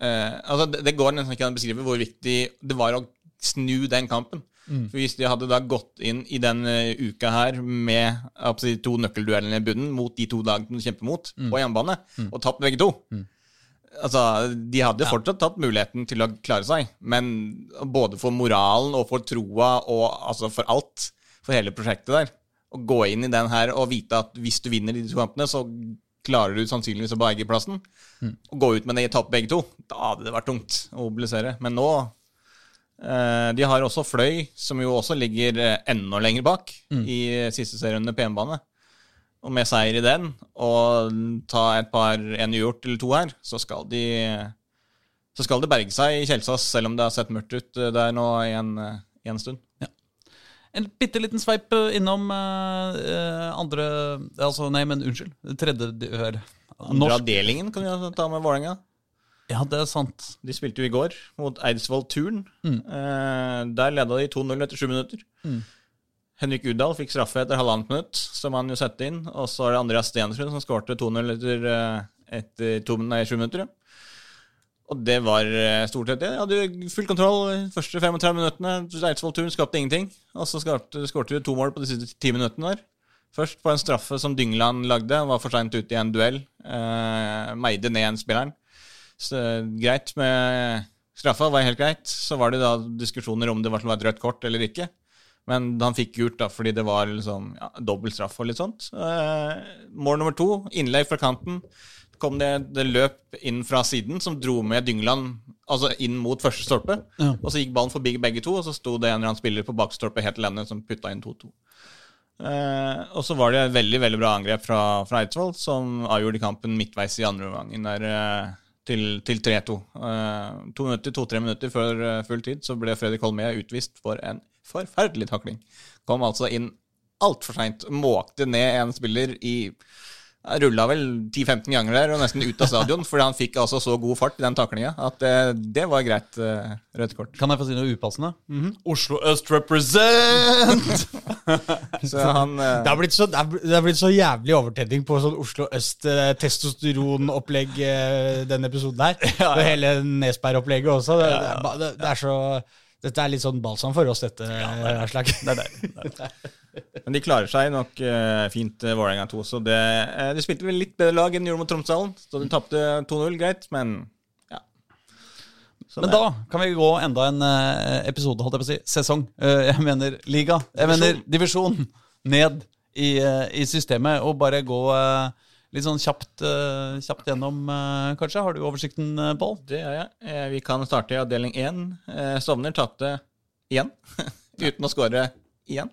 eh, Altså, det, det går nesten ikke an å beskrive hvor viktig det var å snu den kampen. For Hvis de hadde da gått inn i den eh, uka her med absolutt to nøkkelduellene i bunnen mot de to lagene de kjemper mot, på hjemmebane, og tapt begge to. Altså, De hadde fortsatt tatt muligheten til å klare seg, men både for moralen og for troa og altså for alt, for hele prosjektet der, å gå inn i den her og vite at hvis du vinner de to kampene, så klarer du sannsynligvis å berge plassen. Og gå ut med det i tap begge to, da hadde det vært tungt å mobilisere. Men nå De har også Fløy, som jo også ligger eh, enda lenger bak i siste serierunde på hjemmebane. Og med seier i den, og ta et par en ugjort eller to her, så skal de så skal det berge seg i Kjelsås, selv om det har sett mørkt ut eh, der nå i en, eh, i en stund. En bitte liten sveip eh, innom eh, eh, andre Altså, nei, men unnskyld. Tredje hør. Norsk. Andre avdelingen kan vi ta med Vålerenga. Ja, det er sant. De spilte jo i går mot Eidsvoll Turn. Eh, der leda de 2-0 etter sju minutter. Henrik Udal fikk straffe etter halvannet minutt, som han jo satte inn. Og så er det Andreas Stensrud som skårte 2-0 etter, eh, etter to, nei, sju minutter. Og det var eh, stort sett det. De hadde full kontroll de første 35 minuttene. Eidsvoll Turn skapte ingenting. Og så skårte de to mål på de siste ti minuttene der. Først på en straffe som Dyngeland lagde. Var for seint ute i en duell. Eh, meide ned en spilleren. Så greit med straffa, var helt greit. Så var det da diskusjoner om det var et rødt kort eller ikke. Men han fikk gult da, fordi det var liksom ja, dobbel straff og litt sånt. Eh, mål nummer to, innlegg fra kanten. Kom det, det løp inn fra siden som dro med Dyngeland altså inn mot første stolpe. Ja. Og så gikk ballen forbi begge to, og så sto det en eller annen spiller på bakstolpe helt alene som putta inn 2-2. Eh, og så var det et veldig veldig bra angrep fra, fra Eidsvoll, som avgjorde kampen midtveis i andre omgang. der, eh, til, til 3-2. Eh, to minutter, to-tre minutter før eh, full tid så ble Fredrik Holmé utvist for en forferdelig takling. Kom altså inn altfor seint, måkte ned en spiller i Rulla vel 10-15 ganger der og nesten ut av stadion, fordi han fikk altså så god fart i den taklinga at det, det var greit uh, rødt kort. Kan jeg få si noe upassende? Oslo Øst represent! *laughs* Så han eh, Det har blitt så, det er det har blitt så jævlig overtenning på sånn Oslo Øst eh, testosteronopplegg eh, denne episoden her. *laughs* Og hele Nesberg-opplegget også. Det, det, er det, det er så Dette er litt sånn balsam for oss, dette, Aslak. Det er deilig. *laughs* Men de klarer seg nok eh, fint, uh, Vålerenga 2. Så det, eh, de spilte vel litt bedre lag enn de gjorde mot Tromsdalen. Så de tapte 2-0, greit, men ja. Så Men det- da kan vi gå enda en eh, episode, holdt jeg på å si. Sesong. Eh, jeg mener liga. Jeg mener divisjon. Ned i, eh, i systemet. Og bare gå eh, litt sånn kjapt, eh, kjapt gjennom, eh, kanskje. Har du oversikten, eh, Pål? Det har jeg. Eh, vi kan starte i avdeling 1. Eh, Stovner tapte igjen, *laughs* uten å skåre igjen.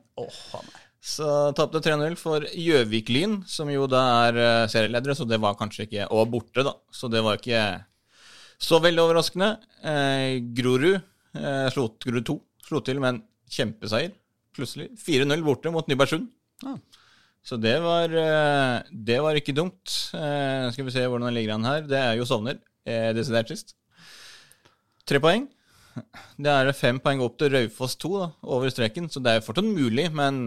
Så tapte 3-0 for Gjøvik-Lyn, som jo da er eh, serieledere, så det var kanskje ikke Og borte, da. Så det var ikke så veldig overraskende. Eh, Grorud eh, slo, Grorud 2 slo til med en kjempeseier, plutselig. 4-0 borte mot Nybergsund. Ah. Så det var, eh, det var ikke dumt. Eh, skal vi se hvordan det ligger an her. Det er jo Sovner, eh, desidert sist. Tre poeng. Det er fem poeng opp til Raufoss 2, da, over streken, så det er fortsatt mulig, men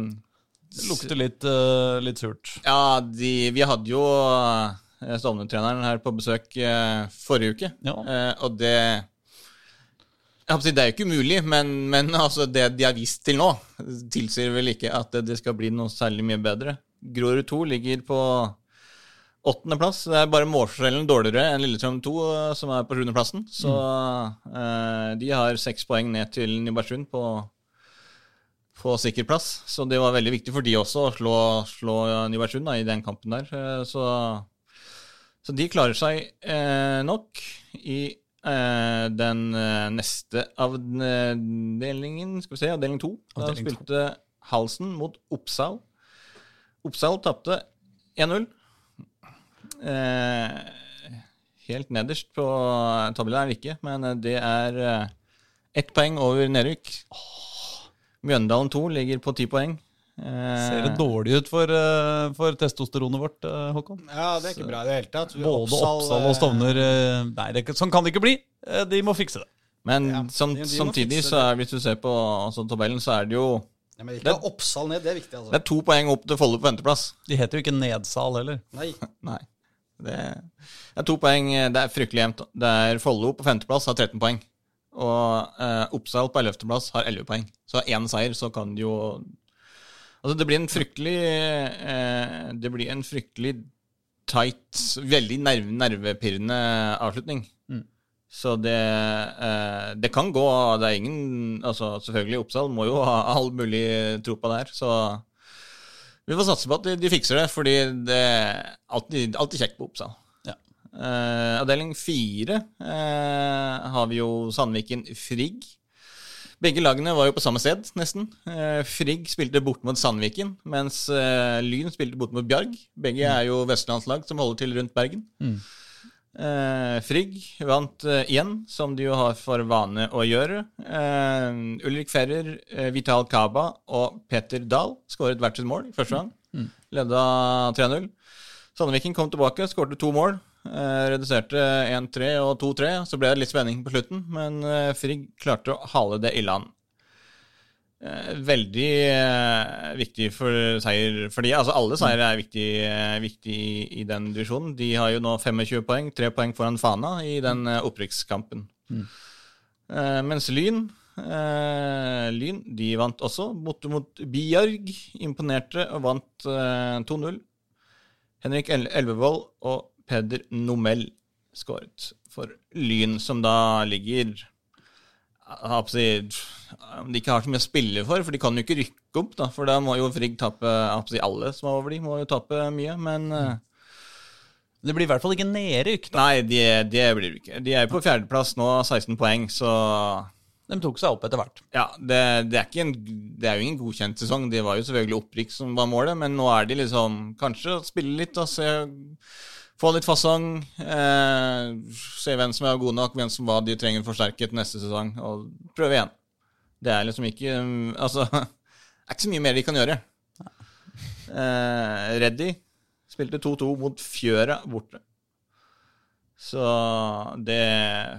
Det lukter litt, uh, litt surt. Ja, de, vi hadde jo eh, Stovner-treneren her på besøk uh, forrige uke, Ja. uh, og det Det er jo ikke umulig, men, men altså, det de har vist til nå, tilsier vel ikke at det, det skal bli noe særlig mye bedre. Grorud 2 ligger på åttendeplass. Det er bare målforskjellen dårligere enn Lillestrøm 2, eh, som er på sjuendeplassen. Så eh, de har seks poeng ned til Nybergsund på, på sikker plass. Så det var veldig viktig for de også å slå, slå Nybergsund da, i den kampen der. Eh, Så, så de klarer seg eh, nok i eh, den eh, neste avdelingen, skal vi se, avdeling to. Da spilte Halsen mot Oppsal. Oppsal tapte 1-0. Eh, helt nederst på tabellen er det ikke, men eh, det er eh, ett poeng over nedrykk. Mjøndalen 2 ligger på ti poeng. Eh, Ser det dårlig ut for, for testosteronet vårt, Håkon? Ja, det er ikke bra i det hele tatt. Både Oppsal og Stovner Nei, det, sånn kan det ikke bli. De må fikse det. Men Ja, samt, de- de samtidig, så er, hvis du ser på altså, tabellen, så er det jo ja, Men ikke ha Oppsal ned, det er viktig, Det altså. er to poeng opp til Follo på venteplass. De heter jo ikke Nedsal heller. Nei. *laughs* Nei. Det er to poeng. Det er fryktelig jevnt. Det er Follo på femteplass har 13 poeng. Og eh, Oppsal på ellevteplass har 11 poeng. Så én seier, så kan det jo Altså, det blir en fryktelig eh, Det blir en fryktelig tight, veldig nerve, nervepirrende avslutning. Så det, eh, det kan gå. Det er ingen Altså, selvfølgelig, Oppsal må jo ha all mulig tro på det her, så vi får satse på at de, de fikser det, fordi det er alltid, alltid kjekt på Oppsal. Ja. Eh, avdeling fire eh, har vi jo Sandviken Frigg. Begge lagene var jo på samme sted, nesten. Eh, Frigg spilte bort mot Sandviken, mens eh, Lyn spilte bort mot Bjarg. Begge er jo vestlandslag som holder til rundt Bergen. Eh, Frigg vant eh, igjen, som de jo har for vane å gjøre. Eh, Ulrik Ferrer, eh, Vital Kaba og Peter Dahl skåret hvert sitt mål i første gang. Leda 3-0. Sandviken kom tilbake, skårte to mål. Eh, reduserte 1-3 og 2-3. Så ble det litt spenning på slutten, men eh, Frigg klarte å hale det i land. Eh, veldig eh, viktig for seier for de. Altså alle seire er viktig, eh, viktig i, den divisjonen. De har jo nå 25 poeng, tre poeng foran Fana i den opprykkskampen. Eh, mens Lyn eh, Lyn de vant også, mot, mot Bjarg. Imponerte og vant eh, 2-0. Henrik El Elvevold og Peder Nomell skåret for Lyn, som da ligger jeg holdt på å si, Om de ikke har så mye å spille for, for de kan jo ikke rykke opp, da, for da må jo Frigg si, Alle som er over de, må jo tape mye, men eh, Det blir i hvert fall ikke nedrykk. da. Nei, det de blir det ikke. De er jo på fjerdeplass nå, 16 poeng, så De tok seg opp etter hvert. ja, det, det, er en, det er jo ingen godkjent sesong. Det var jo selvfølgelig opprykk som var målet, men nå er de liksom Kanskje spille litt og se Få litt fasong. Eh, se hvem som er gode nok, hvem som hva de trenger forsterket neste sesong, og prøve igjen. Det er liksom ikke *laughs* Altså, det er ikke så mye mer de kan gjøre. Eh, Reddy spilte 2-2 mot Fjøra borte. Så det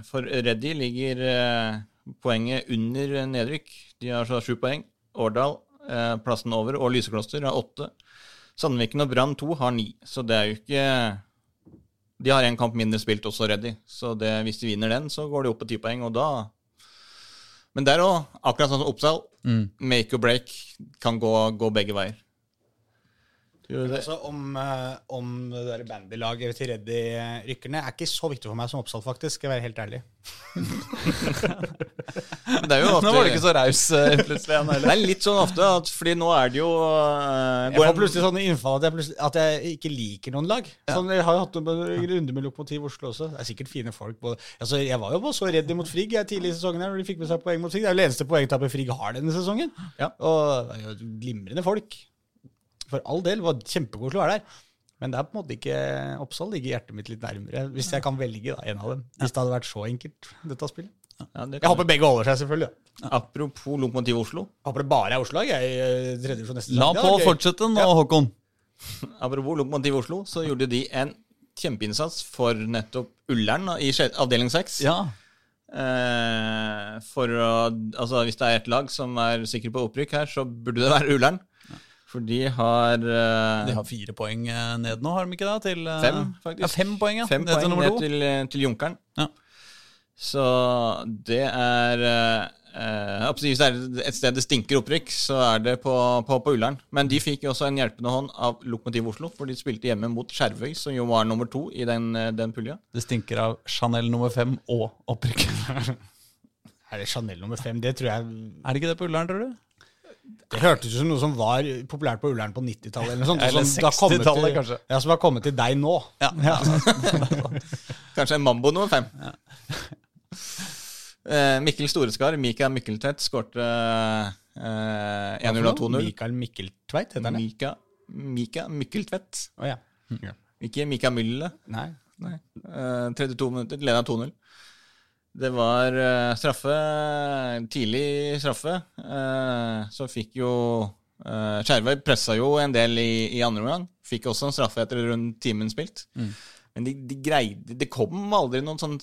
For Reddy ligger eh, poenget under nedrykk. De har så sju poeng. Årdal eh, plassen over, og Lysekloster har åtte. Sandviken og Brann 2 har ni, så det er jo ikke De har én kamp mindre spilt, også Reddy, så det, hvis de vinner den, så går de opp på ti poeng, og da Men der òg, akkurat sånn som Oppsal, make or break. Kan gå, gå begge veier. Altså, om, eh, om det der bandylaget til Reddy rykker ned, er ikke så viktig for meg som Oppsal, faktisk. Skal jeg være helt ærlig. *laughs* Det er jo ofte, Nå var du ikke så raus eh, plutselig igjen Det er litt sånn ofte, at, fordi nå er det jo uh, Jeg går får en- plutselig sånne innfall at jeg, at jeg ikke liker noen lag. Sånn, jeg har jo hatt noen runder med Lokomotiv Oslo også. Det er sikkert fine folk. Både. Altså, jeg var jo så redd mot Frigg jeg, tidlig i sesongen her, når de fikk med seg poeng mot Frigg. Det er jo det eneste poengtapet Frigg har denne sesongen. Ja. Og det er jo glimrende folk. For all del. Det var kjempekoselig å være der. Men det er på en måte ikke Oppsal ligger hjertet mitt litt nærmere, hvis jeg kan velge da, en av dem. Hvis det hadde vært så enkelt, dette spillet. ja, det Jeg håper begge holder seg, selvfølgelig. Ja. Apropos Lokomotiv Oslo. Håper det bare er Oslo-lag jeg, neste La på å fortsette nå, Håkon. *laughs* Apropos Lokomotiv Oslo, så gjorde de en kjempeinnsats for nettopp Ullern i avdeling 6. Ja. Eh, for å Altså, hvis det er et lag som er sikker på opprykk her, så burde det være Ullern. For de har uh, De har fire poeng eh, ned nå, har de ikke det? Til, uh, Fem, faktisk. Ja, fem poeng, ja. fem Ned poeng til ned til, til Junkeren. Ja. Så det er uh, Hvis det er et sted det stinker opprykk, så er det på, på, på Ullern. Men de fikk jo også en hjelpende hånd av Lokomotiv Oslo, for de spilte hjemme mot Skjervøy, som jo var nummer to i den, den pulja. Det stinker av Chanel nummer fem og opprykk. *laughs* Er det Chanel nummer fem? Det tror jeg er det ikke det på Ullern, tror du? Det hørtes ut som noe som var populært på Ullern på 90-tallet. Eller, sånt, Eller som det har kommet 60-tallet, kanskje. Ja, som har kommet til deg nå. Ja. *laughs* *laughs* Kanskje en Mambo nummer fem. Ja. *laughs* Mikkel Storeskar, Mika Mikkeltvedt, skårte eh, 1-0 og 2-0. Mikael Mikkeltveit heter han? Mika, Mika Mikkeltvedt. Oh, ja. ja. Ikke Mika Mylle. Nei. Nei. Eh, 32 minutter, leda 2-0. Det var uh, straffe, tidlig straffe. Uh, så fikk jo uh, Skjervøy pressa jo en del i, i andre omgang. Fikk også en straffe etter rundt timen spilt. Men de, de greide Det kom aldri noen sånn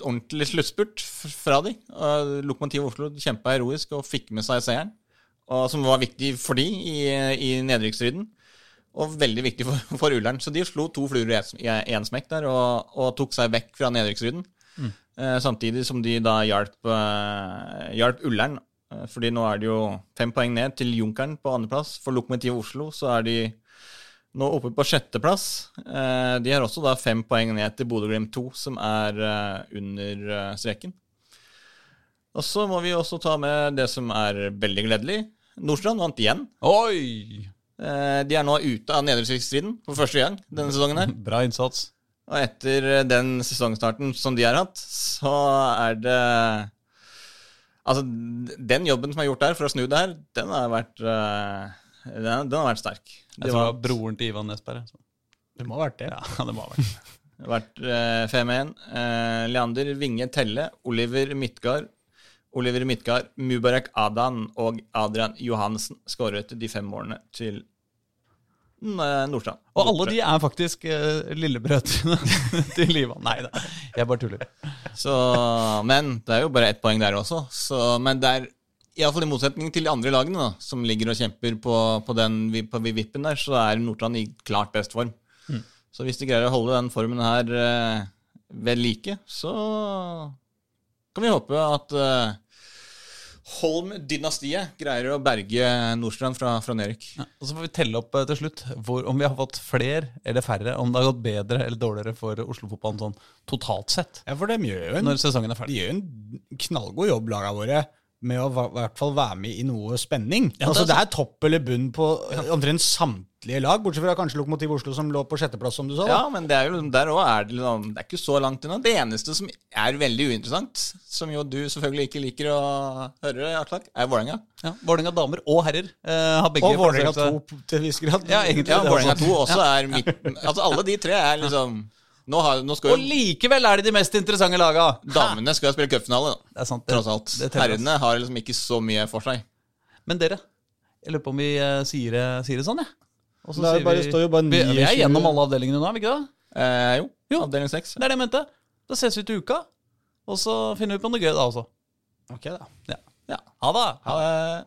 ordentlig sluttspurt fra de. Uh, Lokomotiv Oslo kjempa heroisk og fikk med seg seieren. Og som var viktig for de i, i nedrykksstriden. Og veldig viktig for, for Ullern. Så de slo to fluer i én smekk der og, og tok seg vekk fra nedrykksstriden. Eh, samtidig som de da hjalp, eh, hjalp Ullern. Eh, fordi nå er det jo fem poeng ned til Junkeren på andreplass. For Lokomotiv Oslo så er de nå oppe på sjetteplass. Eh, de har også da fem poeng ned til Bodø-Glimt 2, som er eh, under eh, streken. Og så må vi også ta med det som er veldig gledelig. Nordstrand vant igjen. Oi! Eh, De er nå ute av nedrykksstriden for første gang denne sesongen. her. *laughs* Bra innsats. Og etter den sesongstarten som de har hatt, så er det Altså, den jobben som er gjort der for å snu det her, den har vært eh, den, den har vært sterk. Jeg Det tror det var broren til Ivan Nesberg. så. Det må ha vært det. Ja, *laughs* det må ha vært det. vært eh, 5-1. Eh, Leander Vinge Telle, Oliver Midtgard, Oliver Midtgard, Mubarak Adan og Adrian Johansen skåret de fem målene til Nordstrand. Og alle de er faktisk uh, lillebrødrene *laughs* til Livan. Nei da, jeg bare tuller. Så, men det er jo bare ett poeng der også. Så, men det er iallfall i motsetning til de andre lagene, da, som ligger og kjemper på, på den på vippen der, så er Nordstrand i klart best form. Så hvis de greier å holde den formen her eh, ved like, så kan vi håpe at eh, Holm-dynastiet greier å berge Nordstrand fra, fra Nerik. Ja, og så får vi telle opp eh, til slutt hvor, om vi har fått flere eller færre. Om det har gått bedre eller dårligere for Oslo-fotballen sånn totalt sett. Ja, for de gjør jo en, Når sesongen er de gjør en knallgod jobb, laga våre, med å i hvert fall være med i noe spenning. Ja, det altså, det er topp eller bunn på omtrent samtlige lag, bortsett fra kanskje Lokomotiv Oslo, som lå på sjetteplass, som du sa. da. Ja, men det er jo der òg er det liksom Det er ikke så langt unna. Det eneste som er veldig uinteressant, som jo du selvfølgelig ikke liker å høre, Aslak, er Vålerenga. Ja, Vålerenga damer og herrer eh, har begge Og Vålerenga plassert 2 til en viss grad. Ja, egentlig. Ja, er Vålerenga 2 også er midten Altså alle de tre er liksom Nå, har, nå skal Og jo likevel er de de mest interessante laga! damene skal jo spille cupfinale, da. Det er sant. Det, Tross alt. det det Herrene har liksom ikke så mye for seg. Men dere, jeg lurer på om vi eh, sier, det, sier det sånn, jeg. Og så er sier bare- vi- står jo bare vi, vi er 29. gjennom alle avdelingene nå, er vi ikke det? Eh, jo, Jo. avdeling 6. Det er det jeg mente. Da ses vi til uka, og så finner vi på noe gøy da også. Ok, da. Ja. ja. Ha det! Ha det.